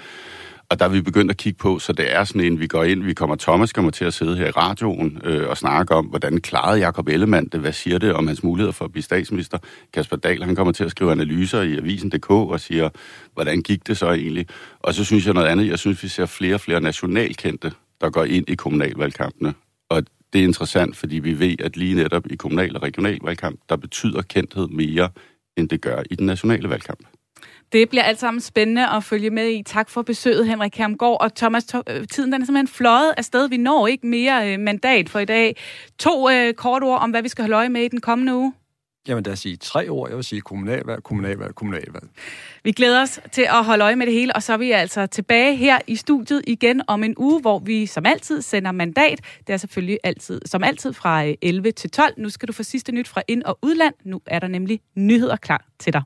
Og der er vi begyndt at kigge på, så det er sådan en, vi går ind, vi kommer, Thomas kommer til at sidde her i radioen øh, og snakke om, hvordan klarede Jacob Ellemann det, hvad siger det om hans muligheder for at blive statsminister. Kasper Dahl, han kommer til at skrive analyser i avisen.dk og siger, hvordan gik det så egentlig? Og så synes jeg noget andet, jeg synes, vi ser flere og flere nationalkendte, der går ind i kommunalvalgkampene. Og det er interessant, fordi vi ved, at lige netop i kommunal- og regionalvalgkamp, der betyder kendthed mere, end det gør i den nationale valgkamp. Det bliver alt sammen spændende at følge med i. Tak for besøget, Henrik Hermgaard. Og Thomas, øh, tiden den er simpelthen fløjet afsted. Vi når ikke mere øh, mandat for i dag. To øh, kort ord om, hvad vi skal holde øje med i den kommende uge. Jamen, der er sige tre ord. Jeg vil sige kommunalvalg, kommunalvalg, kommunalvalg. Vi glæder os til at holde øje med det hele, og så er vi altså tilbage her i studiet igen om en uge, hvor vi som altid sender mandat. Det er selvfølgelig altid, som altid fra 11 øh, til 12. Nu skal du få sidste nyt fra ind- og udland. Nu er der nemlig nyheder klar til dig.